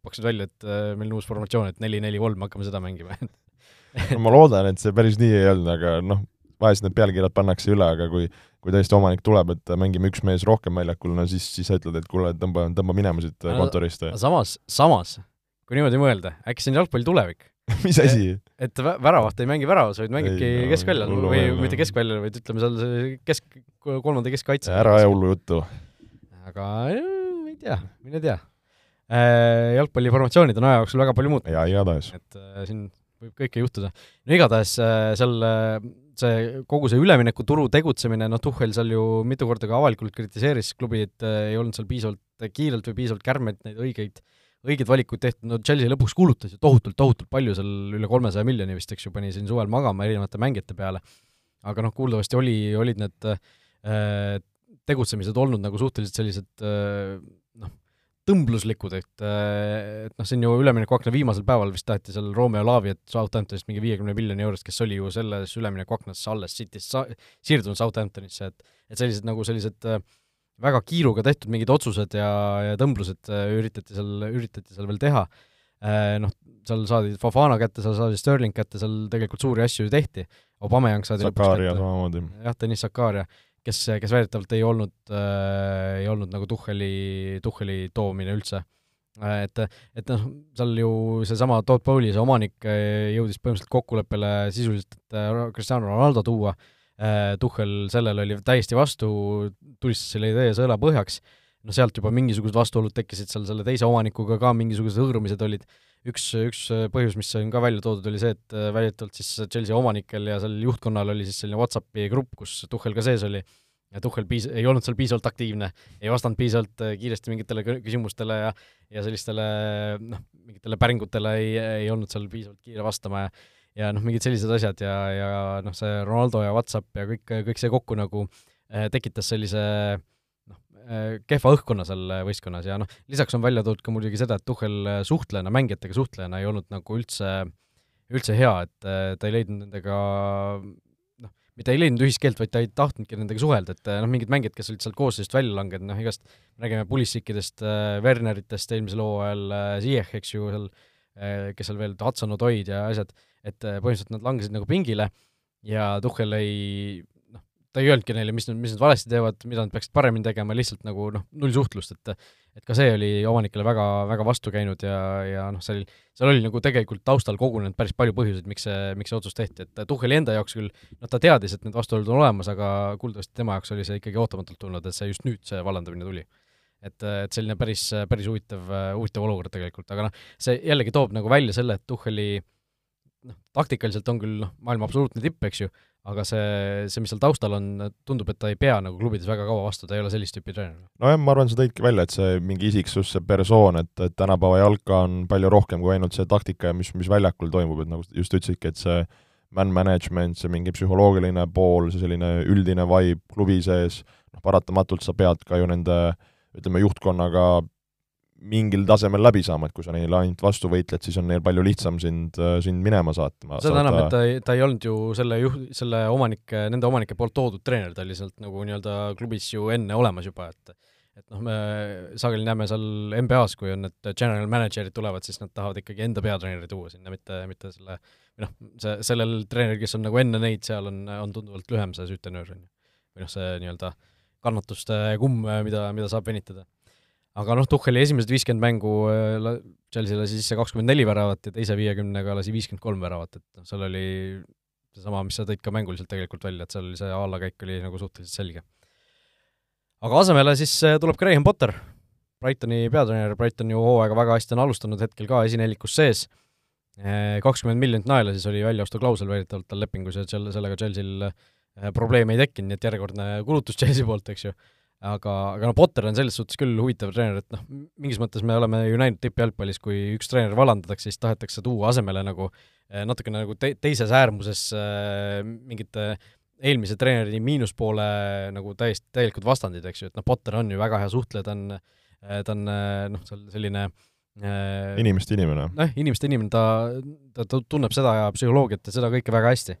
pakkusid välja, et meil on uus formatsioon, et neli-neli-kolm, hakkame seda mängima no ma loodan, et see päris nii ei olnud, aga noh, vahest need pealkirjad pannakse üle, aga kui kui tõesti omanik tuleb, et mängime üks mees rohkem väljakul, no siis, siis sa ütled, et kuule, tõmba, tõmba minema siit kontorist. samas, samas, kui niimoodi mõelda, äkki see on jalgpalli tulevik mis asi? et väravat ei mängi väravas, vaid mängibki no, keskväljal või mitte keskväljal, vaid ütleme seal kesk, kolmanda keskkaitse. ära aja hullu juttu. aga ei tea, mine tea. Äh, jalgpalliformatsioonid on aja jooksul väga palju muutunud. jaa, igatahes. et äh, siin võib kõike juhtuda. no igatahes äh, seal see, kogu see üleminekuturu tegutsemine, noh, Tuhhel seal ju mitu korda ka avalikult kritiseeris klubi, et äh, ei olnud seal piisavalt kiirelt või piisavalt kärmelt neid õigeid, õigeid valikuid tehtud, no Chelsea lõpuks kulutas ju tohutult, tohutult palju seal, üle kolmesaja miljoni vist, eks ju, pani siin suvel magama erinevate mängijate peale. aga noh, kuuldavasti oli, olid need äh, tegutsemised olnud nagu suhteliselt sellised äh, tõmbluslikud, et et noh, siin ju üleminekuakna viimasel päeval vist taheti seal Romeo Laavi, et Southamptonist mingi viiekümne miljoni eurost, kes oli ju selles üleminekuaknas alles Cityst sa-, siirdunud Southamptonisse, et et sellised nagu sellised äh, väga kiiruga tehtud mingid otsused ja, ja tõmblused äh, üritati seal, üritati seal veel teha, äh, noh, seal saadi Fofana kätte, seal saadi Sterling kätte, seal tegelikult suuri asju ju tehti, Obameyang saadi Sakaria samamoodi. jah, Deniss Sakaria kes, kes väidetavalt ei olnud äh,, ei olnud nagu Tuhheli, Tuhheli toomine üldse. Äh,. et, et noh, seal ju seesama Todd Bowley, see omanik, äh, jõudis põhimõtteliselt kokkuleppele sisuliselt, et äh, Cristiano Ronaldo tuua. Tuhhel sellele oli täiesti vastu, tulistas selle idee sõela põhjaks, no sealt juba mingisugused vastuolud tekkisid seal selle teise omanikuga ka, mingisugused hõõrumised olid, üks, üks põhjus, mis on ka välja toodud, oli see, et väidetavalt siis Chelsea omanikel ja seal juhtkonnal oli siis selline Whatsappi grupp, kus Tuhhel ka sees oli, ja Tuhhel piis-, ei olnud seal piisavalt aktiivne, ei vastanud piisavalt kiiresti mingitele küsimustele ja ja sellistele noh, mingitele päringutele ei, ei olnud seal piisavalt kiire vastama ja ja noh, mingid sellised asjad ja, ja noh, see Ronaldo ja Whatsapp ja kõik, kõik see kokku nagu tekitas sellise Äh, kehva õhkkonna seal äh, võistkonnas. Ja noh, lisaks on välja toodud ka muidugi seda, et Tuhhel äh, suhtlejana, mängijatega suhtlejana ei olnud nagu üldse, üldse hea, et ta ei leidnud nendega noh, mitte ei leidnud ühist keelt, vaid ta ei tahtnudki nendega suhelda, et noh, mingid mängijad, kes olid sealt koosseisust välja langenud, noh igast, me räägime Pulissikidest, Werneritest eelmisel hooajal, Ziyech, eks ju, seal kes seal veel, Hudson Odoid ja asjad, et põhimõtteliselt nad langesid nagu pingile ja Tuhhel ei ta ei öelnudki neile, mis nad, mis nad valesti teevad, mida nad peaksid paremini tegema, lihtsalt nagu noh, null suhtlust, et et ka see oli omanikele väga, väga vastu käinud ja, ja noh, seal, seal oli nagu tegelikult taustal kogunenud päris palju põhjuseid, miks see, miks see otsus tehti, et Tuhheli enda jaoks küll noh, ta teadis, et need vastuolud on olemas, aga kuuldavasti tema jaoks oli see ikkagi ootamatult tulnud, et see just nüüd, see vallandamine tuli. et, et selline päris, päris huvitav, huvitav olukord tegelikult, aga noh, see jällegi toob nagu välja selle, et Tuhheli noh, taktikaliselt on küll noh, maailma absoluutne tipp, eks ju, aga see, see, mis seal taustal on, tundub, et ta ei pea nagu klubides väga kaua vastu, ta ei ole sellist tüüpi treener. nojah, ma arvan, sa tõidki välja, et see mingi isiksus, see persoon, et, et tänapäeva jalka on palju rohkem kui ainult see taktika ja mis, mis väljakul toimub, et nagu just ütlesidki, et see man management, see mingi psühholoogiline pool, see selline üldine vibe klubi sees, noh paratamatult sa pead ka ju nende ütleme, juhtkonnaga mingil tasemel läbi saama, et kui sa neile ainult vastu võitled, siis on neil palju lihtsam sind, sind minema saatma. seda enam, et ta ei, ta ei olnud ju selle juht, selle omanike, nende omanike poolt toodud treener, ta oli lihtsalt nagu nii-öelda klubis ju enne olemas juba, et et noh, me sageli näeme seal NBA-s, kui on need general manager'id tulevad, siis nad tahavad ikkagi enda peatreeneri tuua sinna, mitte, mitte selle või noh, see, sellel treeneril, kes on nagu enne neid, seal on, on tunduvalt lühem see süütenöör, on ju. või noh, see nii-öelda kannatuste kumm, mida, mida saab venitada aga noh, Tuhheli esimesed viiskümmend mängu äh, Chelsea lasi sisse kakskümmend neli väravat ja teise viiekümnega lasi viiskümmend kolm väravat, et noh, seal oli seesama, mis sa tõid ka mänguliselt tegelikult välja, et seal oli see allakäik oli nagu suhteliselt selge. aga asemele siis äh, tuleb Graham Potter, Brightoni peatreener, Brighton ju hooaega väga hästi on alustanud, hetkel ka esinelikus sees, äh, kakskümmend miljonit naela siis oli väljaostuklausel väidetavalt tal lepingus ja selle, sellega Chelsea'l probleemi ei tekkinud, nii et järjekordne kulutus Chelsea poolt, eks ju aga, aga no Potter on selles suhtes küll huvitav treener, et noh, mingis mõttes me oleme ju näinud tippjalgpallis, kui üks treener vallandatakse, siis tahetakse tuua asemele nagu eh, natukene nagu te-, teises äärmuses äh, mingite eelmise treeneri miinuspoole nagu täiesti, täielikud vastandid, eks ju, et noh, Potter on ju väga hea suhtleja, ta on, eh, ta on noh, seal selline äh, inimeste inimene. noh, inimeste inimene, ta, ta, ta tunneb seda ja psühholoogiat ja seda kõike väga hästi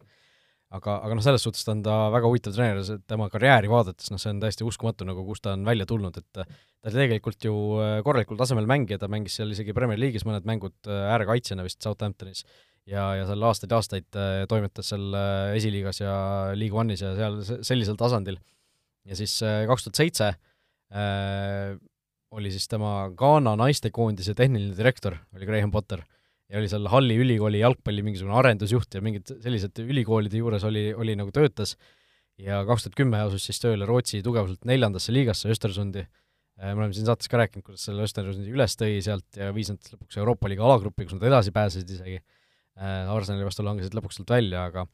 aga, aga noh, selles suhtes ta on ta väga huvitav treener, tema karjääri vaadates, noh, see on täiesti uskumatu, nagu kust ta on välja tulnud, et ta tegelikult ju äh, korralikul tasemel mängija, ta mängis seal isegi Premier League'is mõned mängud äh, äärekaitsjana vist Southamptonis ja, ja seal aastaid ja aastaid äh, toimetas seal esiliigas ja League One'is ja seal sellisel tasandil. ja siis kaks tuhat seitse oli siis tema Ghana naistekoondise tehniline direktor, oli Graham Potter ja oli seal Halli ülikooli jalgpalli mingisugune arendusjuht ja mingid sellised ülikoolide juures oli, oli nagu töötas ja kaks tuhat kümme asus siis tööle Rootsi tugevuselt neljandasse liigasse, Östersundi. Äh, me oleme siin saates ka rääkinud, kuidas selle Östersundi üles tõi sealt ja viis nad lõpuks Euroopa liiga alagruppi, kus nad edasi pääsesid isegi. Äh, Arsenali vastu langesid lõpuks sealt välja, aga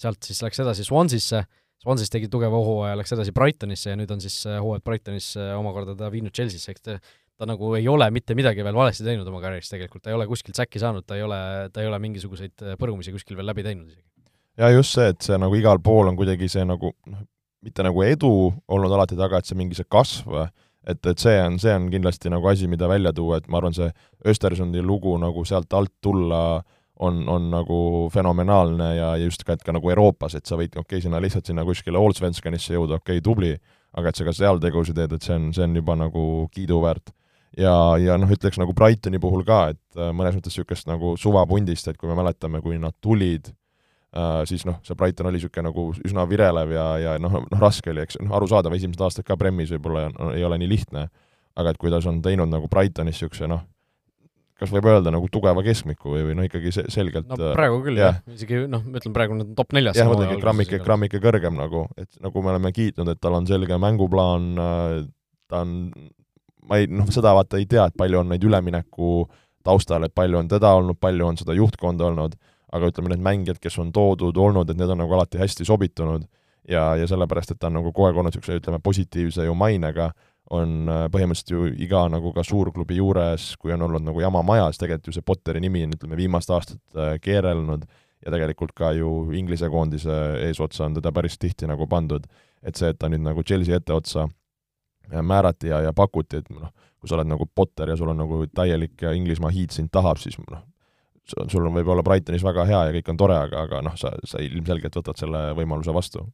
sealt siis läks edasi Swansisse, Swansis tegi tugeva hooaja, läks edasi Brightonisse ja nüüd on siis äh, hooajad Brightonis omakorda ta viinud Chelsea'sse, eks ta ta nagu ei ole mitte midagi veel valesti teinud oma karjääris tegelikult, ta ei ole kuskilt säkki saanud, ta ei ole, ta ei ole mingisuguseid äh, põrumisi kuskil veel läbi teinud isegi. ja just see, et see nagu igal pool on kuidagi see nagu noh, mitte nagu edu olnud alati taga, et see mingi see kasv, et, et see on, see on kindlasti nagu asi, mida välja tuua, et ma arvan, see Östersundi lugu nagu sealt alt tulla on, on nagu fenomenaalne ja, ja just ka, et ka nagu Euroopas, et sa võid, okei okay,, sinna lihtsalt sinna kuskile Allsvenskanisse jõuda, okei okay,, tubli, aga et sa ka seal tegusid teed, et see on, see on juba nagu kiiduväärt ja, ja noh, ütleks nagu Brightoni puhul ka, et äh, mõnes mõttes niisugust nagu suvapundist, et kui me mäletame, kui nad tulid äh,, siis noh, see Brighton oli niisugune nagu üsna virelev ja, ja noh, noh raske oli, eks, noh arusaadav, esimesed aastad ka Premis võib-olla no, ei ole nii lihtne, aga et kuidas on teinud nagu Brightonis niisuguse noh, kas võib öelda nagu tugeva keskmiku või, või noh, ikkagi se-, selgelt no praegu küll jah ja., isegi noh, ma ütlen praegu nad on top neljas. jah, muidugi grammike, grammike kõrgem nagu, et nagu me oleme kiitnud, et tal on selge mänguplaan, äh, ta on ma ei, noh, seda vaata ei tea, et palju on neid ülemineku taustal, et palju on teda olnud, palju on seda juhtkonda olnud, aga ütleme, need mängijad, kes on toodud olnud, et need on nagu alati hästi sobitunud ja, ja sellepärast, et ta on nagu kogu aeg olnud niisuguse, ütleme, positiivse ju mainega, on äh, põhimõtteliselt ju iga nagu ka suurklubi juures, kui on olnud nagu jama majas, tegelikult ju see Potteri nimi on, ütleme, viimased aastad äh, keerelnud ja tegelikult ka ju Inglise koondise eesotsa on teda päris tihti nagu pandud. et see, et ta nüüd nagu Chelsea etteotsa määrati ja, ja pakuti, et noh, kui sa oled nagu Potter ja sul on nagu täielik Inglismaa hiid sind tahab, siis noh, sul on võib-olla Brightonis väga hea ja kõik on tore, aga, aga noh, sa, sa ilmselgelt võtad selle võimaluse vastu.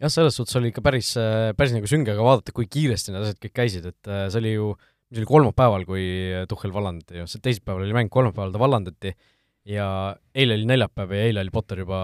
jah, selles suhtes oli ikka päris, päris nagu sünge ka vaadata, kui kiiresti need asjad kõik käisid, et äh, see oli ju, mis oli kolmapäeval, kui Tuhhel vallandati ju, see teisipäeval oli mäng, kolmapäeval ta vallandati ja eile oli neljapäev ja eile oli Potter juba,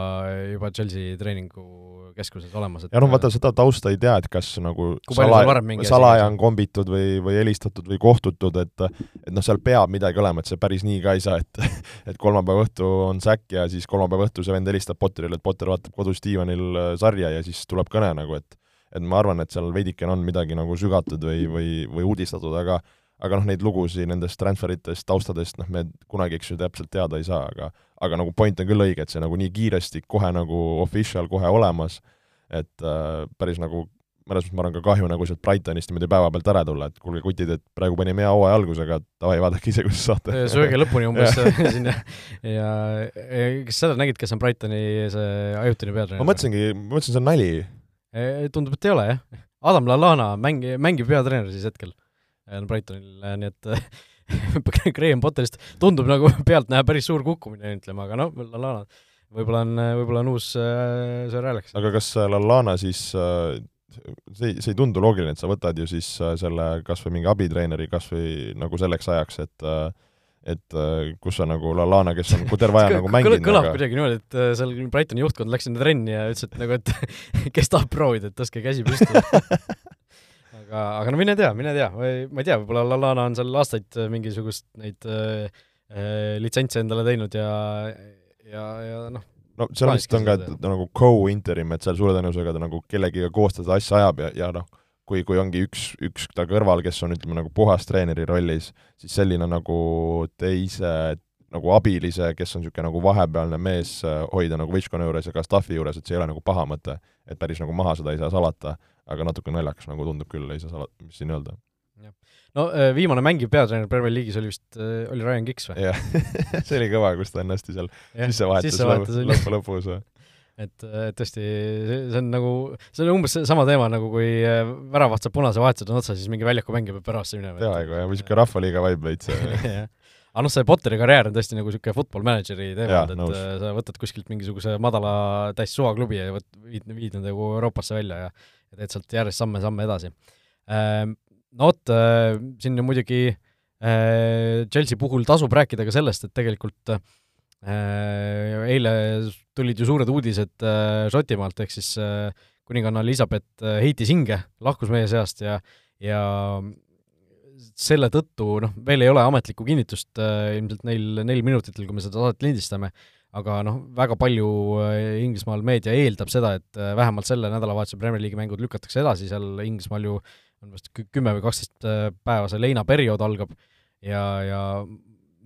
juba Chelsea treeningukeskuses olemas, et ja noh, vaata seda tausta ei tea, et kas nagu salaja, salaja on kombitud või, või helistatud või kohtutud, et et noh, seal peab midagi olema, et see päris nii ka ei saa, et et kolmapäeva õhtu on säkk ja siis kolmapäeva õhtu see vend helistab Potterile, et Potter vaatab kodus diivanil äh, sarja ja siis tuleb kõne nagu, et et ma arvan, et seal veidikene on midagi nagu sügatud või, või, või uudistatud, aga aga noh, neid lugusid nendest transferitest, taustadest, noh, me kunagi, eks ju, täpselt teada ei saa, aga aga nagu point on küll õige, et see nagu nii kiiresti, kohe nagu official, kohe olemas, et äh, päris nagu mõnes mõttes ma arvan ka kahju nagu sealt Brightonist niimoodi päevapealt ära tulla, et kuulge, kutid, et praegu panime hea hooaja algusega, davai, vaadake ise, kuidas saate. sööge lõpuni umbes siin ja, ja, kas sa nägid, kes on Brightoni see ajutine peatreener? ma mõtlesingi, ma mõtlesin, see on nali. tundub, et ei ole, jah. Adam Lallana mängi-, mängib peatreener siis hetkel Brightonil, nii et Graham Potterist tundub nagu pealtnäha päris suur kukkumine, ütleme, aga noh, Lallana võib-olla on, võib-olla on uus äh, Sir Alex. aga kas Lallana siis äh, see ei, see ei tundu loogiline, et sa võtad ju siis äh, selle kas või mingi abitreeneri kas või nagu selleks ajaks, et äh, et äh, kus sa nagu Lallana, kes on terve aja nagu mänginud kõlab aga... kuidagi niimoodi, et seal Brightoni juhtkond läks sinna trenni ja ütles, et nagu, et kes tahab proovida, et tõstke käsi püsti aga, aga no mine tea, mine tea, ma ei tea, võib-olla Lallana on seal aastaid mingisugust neid äh, litsentse endale teinud ja ja, ja noh, no seal vist on ka, nagu co-interim, et seal suure tõenäosusega ta nagu kellegiga koos seda asja ajab ja, ja noh, kui, kui ongi üks, üks ta kõrval, kes on ütleme nagu puhas treeneri rollis, siis selline nagu teise nagu abilise, kes on niisugune nagu vahepealne mees, äh, hoida nagu võistkonna juures ja ka staffi juures, et see ei ole nagu paha mõte. et päris nagu maha seda ei saa salata, aga natuke naljakas nagu tundub küll, ei saa salata, mis siin öelda no äh, viimane mängiv peatreener Premier League'is oli vist, äh, oli Ryan Giggs või? jah see oli kõva, kus ta ennast seal sisse vahetas lõpu, lõpu lõpus või et, tõesti, see on nagu, see on umbes sama teema, nagu kui väravaht saab punase vahetused on otsa, siis mingi väljaku mängija peab väravasse minema. peaaegu jah, või niisugune rahvaliiga vibe veits aga noh, see Potteri karjäär on tõesti nagu niisugune football manager'i teema, et nõus. sa võtad kuskilt mingisuguse madala täis suvaklubi ja võt-, viid, viid nad nagu Euroopasse välja ja ja teed sealt järjest samme-samme edasi ehm, no vot, äh, siin muidugi äh, Chelsea puhul tasub rääkida ka sellest, et tegelikult äh, eile tulid ju suured uudised Šotimaalt, ehk siis kuninganna Elizabeth heitis hinge, lahkus meie seast ja, ja selle tõttu, noh, veel ei ole ametlikku kinnitust ilmselt neil neil minutitel, kui me seda saadet lindistame, aga noh, väga palju Inglismaal meedia eeldab seda, et vähemalt selle nädalavahetuse Premier League'i mängud lükatakse edasi, seal Inglismaal ju on vist kümme või kaksteist äh, päeva see leinaperiood algab ja, ja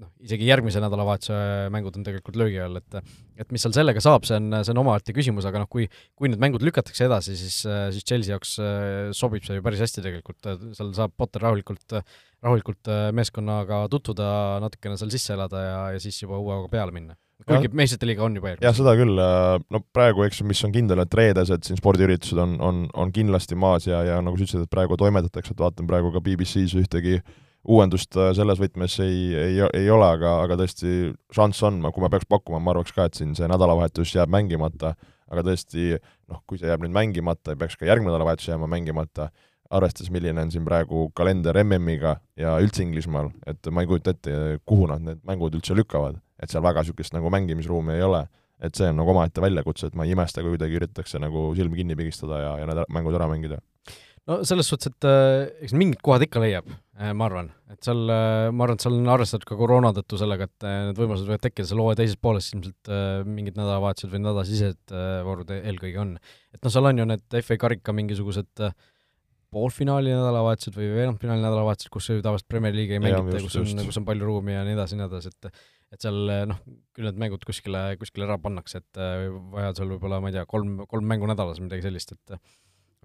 noh, isegi järgmise nädalavahetuse mängud on tegelikult löögi all, et et mis seal sellega saab, see on, see on omaette küsimus, aga noh, kui kui need mängud lükatakse edasi, siis, siis Chelsea jaoks äh, sobib see ju päris hästi tegelikult, seal saab Potter rahulikult, rahulikult äh, meeskonnaga tutvuda, natukene seal sisse elada ja, ja siis juba uue hooga peale minna kuigi meistrite liiga on juba järgmine. jah, seda küll, äh, no praegu, eks mis on kindel, et reedesed siin spordiüritused on, on, on kindlasti maas ja, ja nagu sa ütlesid, et praegu toimetatakse, et vaatan praegu ka BBC-s ühtegi uuendust äh, selles võtmes ei, ei, ei ole, aga, aga tõesti šanss on, kui ma peaks pakkuma, ma arvaks ka, et siin see nädalavahetus jääb mängimata, aga tõesti noh, kui see jääb nüüd mängimata ja peaks ka järgmine nädalavahetus jääma mängimata, arvestades, milline on siin praegu kalender MM-iga ja üldse Inglismaal, et ma ei kujuta ette, kuhu nad need mängud üldse lükkavad. Et seal väga niisugust nagu mängimisruumi ei ole, et see on nagu omaette väljakutse, et ma ei imesta, kui kuidagi üritatakse nagu silmi kinni pigistada ja, ja need mängud ära mängida. no selles suhtes, et äh, eks mingid kohad ikka leiab, ma arvan, et seal äh,, ma arvan, et seal on arvestatud ka koroona tõttu sellega, et äh, need võimalused võivad tekkida seal hooaja teises pooles ilmselt äh, mingid nädalavahetused või nädalasisesed äh, voorud eelkõige on. et noh, seal on ju need FA karika mingisugused äh, poolfinaali nädalavahetused või veerandfinaali nädalavahetused, kus tavaliselt Premier League'i ei mängita, kus on, kus on palju ruumi ja nii edasi, nii edasi, et et seal noh, küll need mängud kuskile, kuskile ära pannakse, et äh, vajadusel võib-olla, ma ei tea, kolm, kolm mängu nädalas, midagi sellist, et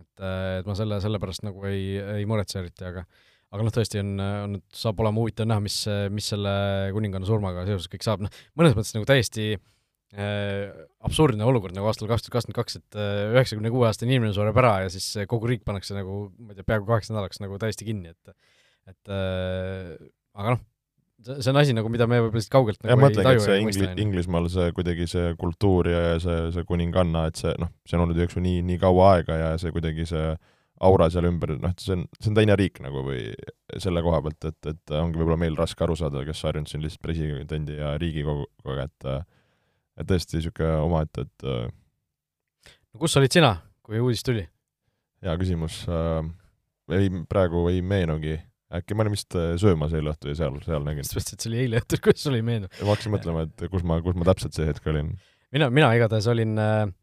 et, et ma selle, selle pärast nagu ei, ei muretse eriti, aga aga noh, tõesti on, on, saab olema huvitav näha, mis, mis selle kuninganna surmaga seoses kõik saab, noh, mõnes mõttes nagu täiesti äh, absurdne olukord nagu aastal kaks tuhat kakskümmend kaks, et äh, üheksakümne kuue aastane inimene sureb ära ja siis kogu riik pannakse nagu, ma ei tea, peaaegu kaheks nädalaks nagu täiesti kinni, et et äh, aga noh, see on asi nagu, mida me võib-olla lihtsalt kaugelt nagu ja, ei taju ja ei mõista. Inglismaal see kuidagi see kultuur ja see, see kuninganna, et see noh, see on olnud ju eks ju nii, nii kaua aega ja see kuidagi see aura seal ümber, noh, see on, see on teine riik nagu või selle koha pealt, et, et ongi võib-olla meil raske aru saada, kes harjunud siin lihtsalt presidendi ja riigikoguga, et et tõesti niisugune omaette, et no kus olid sina, kui uudis tuli? hea küsimus äh,, ei, praegu ei meenugi äkki ma olin vist äh, söömas eile õhtul ja seal, seal nägin. sa mõtlesid, et see oli eile õhtul, kuidas sul ei meenu? ma hakkasin mõtlema, et kus ma, kus ma täpselt see hetk olin. mina, mina igatahes olin äh,, äh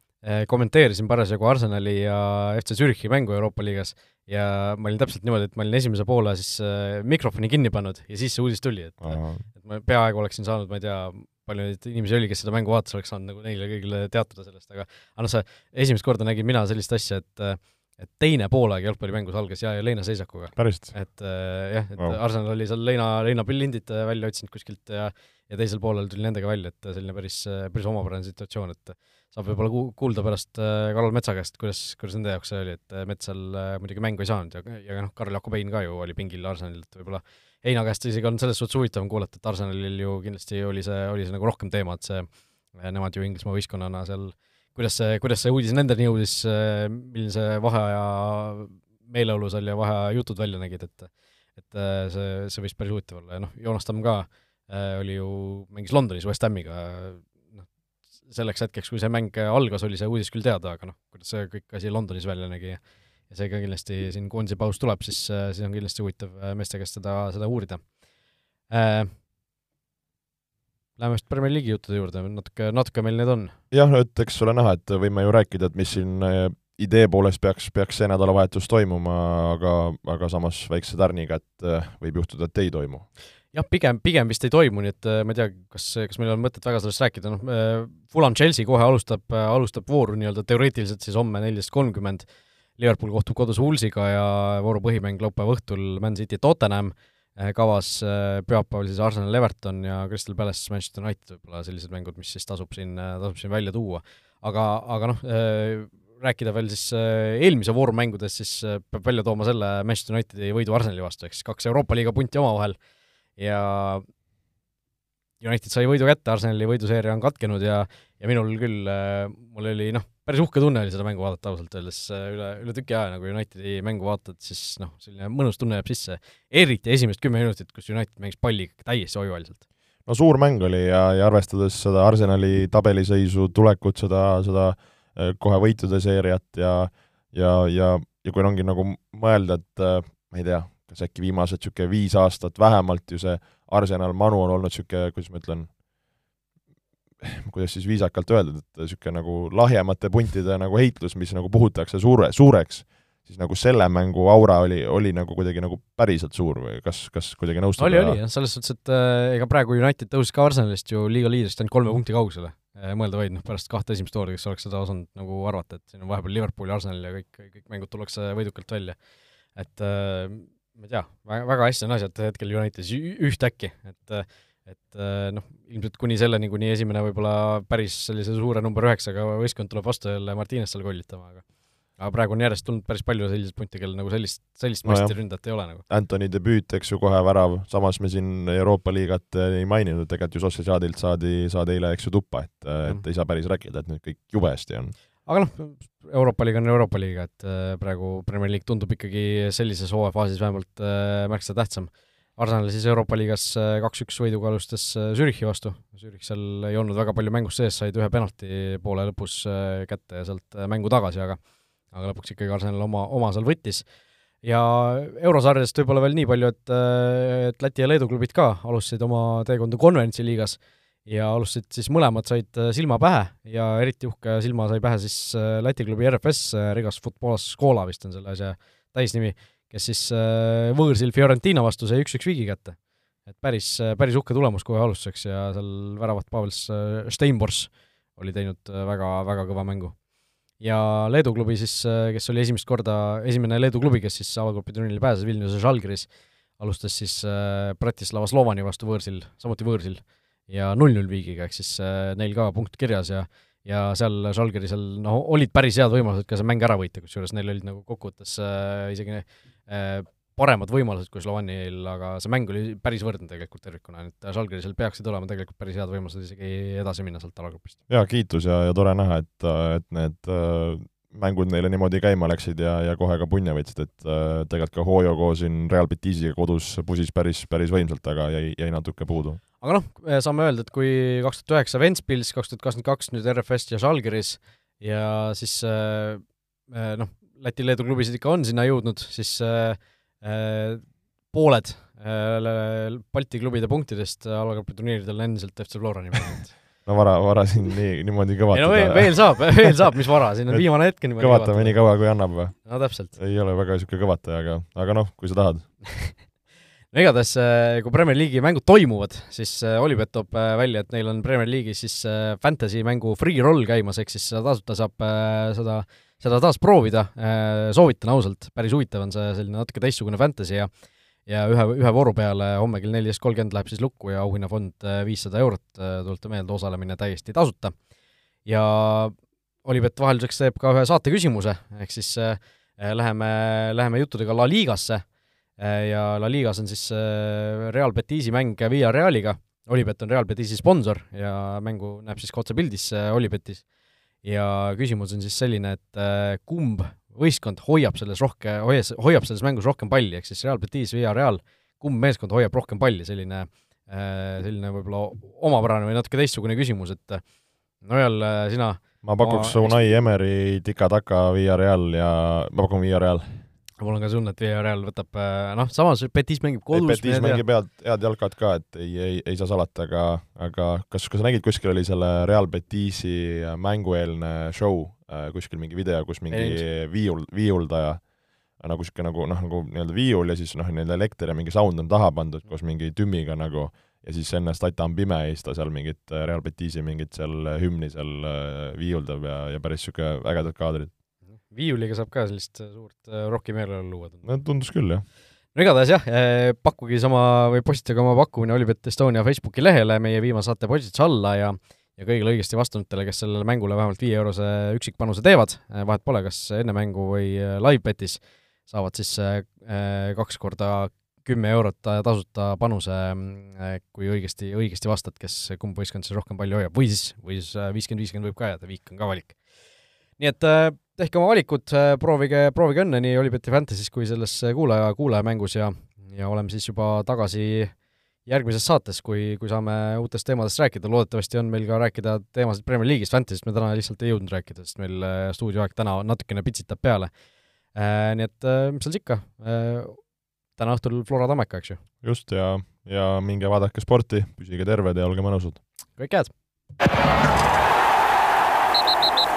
kommenteerisin parasjagu Arsenali ja FC Zürichi mängu Euroopa liigas ja ma olin täpselt niimoodi, et ma olin esimese poole siis äh, mikrofoni kinni pannud ja siis see uudis tuli, et Aha. et ma peaaegu oleksin saanud, ma ei tea, palju neid inimesi oli, kes seda mängu vaatas, oleks saanud nagu neile kõigile teatada sellest, aga aga noh, see esimest korda nägin mina sellist asja, et et teine poolaeg jalgpallimängus algas ja, ja leinaseisakuga. et äh, jah, et wow. Arsenal oli seal leina, leinapillindid välja otsinud kuskilt ja ja teisel poolel tuli nendega välja, et selline päris, päris omapärane situatsioon, et saab võib-olla ku-, kuulda pärast äh, Karl Metsa käest, kuidas, kuidas nende jaoks see oli, et äh, Mets seal äh, muidugi mängu ei saanud ja, ja noh, Karl Jakobein ka ju oli pingil Arsenalil, et võib-olla Heina käest isegi on selles suhtes huvitavam kuulata, et Arsenalil ju kindlasti oli see, oli see nagu rohkem teema, et see, nemad ju Inglismaa võistkonnana seal, kuidas see, kuidas see uudis nendeni jõudis, milline see vaheaja meeleolu seal ja vaheaja jutud välja nägid, et et see, see võis päris huvitav olla ja noh, Joonas Tamm ka oli ju, mängis Londonis West Hamiga, selleks hetkeks, kui see mäng algas, oli see uudis küll teada, aga noh, kuidas see kõik asi Londonis välja nägi ja ja seega kindlasti siin koondise paus tuleb, siis, siis on kindlasti huvitav äh, meeste käest seda, seda uurida äh,. Läheme vist Premier League'i juttude juurde, natuke, natuke meil neid on. jah, no et eks ole näha, et võime ju rääkida, et mis siin äh, idee poolest peaks, peaks see nädalavahetus toimuma, aga, aga samas väikse tärniga, et äh, võib juhtuda, et ei toimu jah, pigem, pigem vist ei toimu, nii et äh, ma ei tea, kas, kas meil on mõtet väga sellest rääkida, noh, äh, Fulham Chelsea kohe alustab, äh, alustab vooru nii-öelda teoreetiliselt siis homme neliteist kolmkümmend, Liverpool kohtub kodus Woolsiga ja vooru põhimäng laupäeva õhtul Man City Tottenham, kavas pühapäeval siis Arsenal Everton ja Crystal Palace Manchester United võib-olla sellised mängud, mis siis tasub siin, tasub siin välja tuua. aga, aga noh, rääkida veel siis eelmise vooru mängudest, siis peab välja tooma selle Manchester Unitedi võidu Arsenali vastu, ehk siis kaks Euroopa liiga punti omavahel ja United sai võidu kätte, Arsenali võiduseeria on katkenud ja ja minul küll, äh, mul oli noh, päris uhke tunne oli seda mängu vaadata ausalt öeldes, äh, üle, üle tüki aja nagu Unitedi mängu vaatad, siis noh, selline mõnus tunne jääb sisse. eriti esimesed kümme minutit, kus United mängis palli täiesti hoiuvaliselt. no suur mäng oli ja, ja arvestades seda Arsenali tabeliseisu, tulekut, seda, seda äh, kohe võitude seeriat ja ja, ja, ja kui ongi nagu mõelda, et ma ei tea, kas äkki viimased niisugune viis aastat vähemalt ju see Arsenal Manu on olnud niisugune, kuidas ma ütlen, kuidas siis viisakalt öelda, et niisugune nagu lahjemate puntide nagu heitlus, mis nagu puhutakse suure, suureks, siis nagu selle mängu aura oli, oli nagu kuidagi nagu päriselt suur või kas, kas kuidagi nõustud? oli, oli selles suhtes, et äh, ega praegu United tõusis ka Arsenalist ju liiga liidrist ainult kolme punkti kaugusele äh,. mõelda vaid, noh pärast kahte esimest vooru, kes oleks seda osanud nagu arvata, et siin on vahepeal Liverpool ja Arsenal ja kõik, kõik mängud tullakse võidukalt välja. et äh, ma ei tea, väga, hästi on asjad hetkel Unitedis ühtäkki, et et noh, ilmselt kuni selleni, kuni esimene võib-olla päris sellise suure number üheksaga võistkond tuleb vastu jälle Martines seal kollitama, aga aga praegu on järjest tulnud päris palju selliseid punte, kellel nagu sellist, sellist no meistriründajat ei ole nagu. Antoni debüüt, eks ju, kohe värav, samas me siin Euroopa liigat ei maininud, tegelikult ju Sociedadilt saadi, saadi eile, eks ju, tuppa, et mm., et ei saa päris rääkida, et nüüd kõik jube hästi on aga noh, Euroopa liiga on Euroopa liiga, et äh, praegu Premier League tundub ikkagi sellises hooajafaasis vähemalt äh, märksa tähtsam. Arsenal siis Euroopa liigas äh, kaks-üks võiduga alustas Zürichi vastu, Zürich seal ei olnud väga palju mängus sees, said ühe penalti poole lõpus kätte ja sealt mängu tagasi, aga aga lõpuks ikkagi Arsenal oma, oma seal võttis. ja eurosarjadest võib-olla veel nii palju, et, et Läti ja Leedu klubid ka alustasid oma teekonda konverentsiliigas ja alustasid siis mõlemad said äh, silma pähe ja eriti uhke silma sai pähe siis äh, Läti klubi RFS, äh, Rigas Futbolas Škola vist on selle asja täisnimi, kes siis võõrsil Fiorentina vastu sai üks-üks viigi kätte. et päris, päris uhke tulemus kohe alustuseks ja seal väravat Pavel Steinbors oli teinud väga, väga kõva mängu. ja Leedu klubi siis, kes oli esimest korda, esimene Leedu klubi, kes siis avagrupi turniirile pääses, Vilniuse Žalgiris, alustas siis Bratislava Slovani vastu võõrsil, samuti võõrsil ja null-null viigiga, ehk siis äh, neil ka punkt kirjas ja ja seal Žalgiri seal noh, olid päris head võimalused ka see mäng ära võita, kusjuures neil olid nagu kokkuvõttes äh, isegi äh, paremad võimalused kui Sloveniil, aga see mäng oli päris võrdne tegelikult tervikuna, et Žalgirisel peaksid olema tegelikult päris head võimalused isegi edasi minna sealt alagrupist. jaa, kiitus ja, ja tore näha, et, et need äh, mängud neile niimoodi käima läksid ja, ja kohe ka punja võtsid, et äh, tegelikult ka Hoioko siin Real Betisiga kodus pusis päris, päris võimsalt, aga jäi, jäi natuke puudu. Aga noh, saame öelda, et kui kaks tuhat üheksa Ventspils, kaks tuhat kakskümmend kaks nüüd RFS ja Žalgiris ja siis äh, äh, noh, Läti-Leedu klubisid ikka on sinna jõudnud, siis äh, pooled Balti klubide punktidest alagrupi turniiridel on endiselt FC Flora nimel, no vara, vara siin nii, niimoodi ei no kõvatada veel, veel saab, veel saab, mis vara, siin on viimane hetk niimoodi kõvatame nii kaua, kui annab või? no täpselt. ei ole väga niisugune kõvataja, aga, aga noh, kui sa tahad. no igatahes, kui Premier League'i mängud toimuvad, siis äh, Olipet toob äh, välja, et neil on Premier League'is siis fantasy mängu free roll käimas, ehk siis seda tasuta saab seda, seda taas proovida, soovitan ausalt, päris huvitav on see selline natuke teistsugune fantasy ja ja ühe, ühe vooru peale homme kell neliteist kolmkümmend läheb siis lukku ja auhinnafond viissada eurot, tuletan meelde, osalemine täiesti tasuta. ja Olipet vahelduseks teeb ka ühe saate küsimuse, ehk siis äh, läheme, läheme juttudega La Ligasse Äh, ja La Ligas on siis äh, Real Betisi mäng Villarealiga, Olipet on Real Betisi sponsor ja mängu näeb siis ka otsepildis äh, Olipetis. ja küsimus on siis selline, et kumb võistkond hoiab selles rohke, hoias, hoiab selles mängus rohkem palli, ehk siis Real Betis, Villareal, kumb meeskond hoiab rohkem palli, selline selline võib-olla omapärane või natuke teistsugune küsimus, et Nojal, sina ma pakuks Oma- Unai Emeri tika-taka Villarreal ja ma pakun Villarreal. Mul on ka tunne, et Villarreal võtab noh, samas Betis mängib kodus. Betis mängib head, head jalkat ka, et ei, ei, ei saa salata, aga, aga kas, kas sa nägid, kuskil oli selle Real Betisi mängueelne show, kuskil mingi video, kus mingi Ei. viiul, viiuldaja nagu sihuke nagu noh, nagu nii-öelda viiul ja siis noh, nii-öelda elekter ja mingi sound on taha pandud koos mingi tümmiga nagu ja siis enne stata on pime ja siis ta seal mingit äh, Real Betisi mingit seal hümni seal äh, viiuldab ja, ja päris sihuke ägedad kaadrid. Viiuliga saab ka sellist suurt äh, roki meeleolu luua. no tundus küll, jah. no igatahes jah, pakkugi sama või postitage oma pakkumine Olipet Estonia Facebooki lehele meie viimase saate postituse alla ja ja kõigile õigesti vastanutele, kes sellele mängule vähemalt viie eurose üksikpanuse teevad, vahet pole, kas enne mängu või live-betis, saavad siis äh, kaks korda kümme eurot tasuta panuse, kui õigesti, õigesti vastad, kes, kumb võistkond siis rohkem palli hoiab, või siis, või siis viiskümmend, viiskümmend võib ka jääda, viik on ka valik. nii et äh, tehke oma valikud, proovige, proovige õnne nii Olipeti Fantasy's kui selles kuulaja, kuulajamängus ja ja oleme siis juba tagasi järgmises saates, kui, kui saame uutest teemadest rääkida, loodetavasti on meil ka rääkida teemasid Premier League'ist, Fantasy'st me täna lihtsalt ei jõudnud rääkida, sest meil stuudioaeg täna natukene pitsitab peale. Nii et mis seal siis ikka, täna õhtul Flora Tammeka, eks ju? just, ja, ja minge vaadake sporti, püsige terved ja olge mõnusad! kõik head!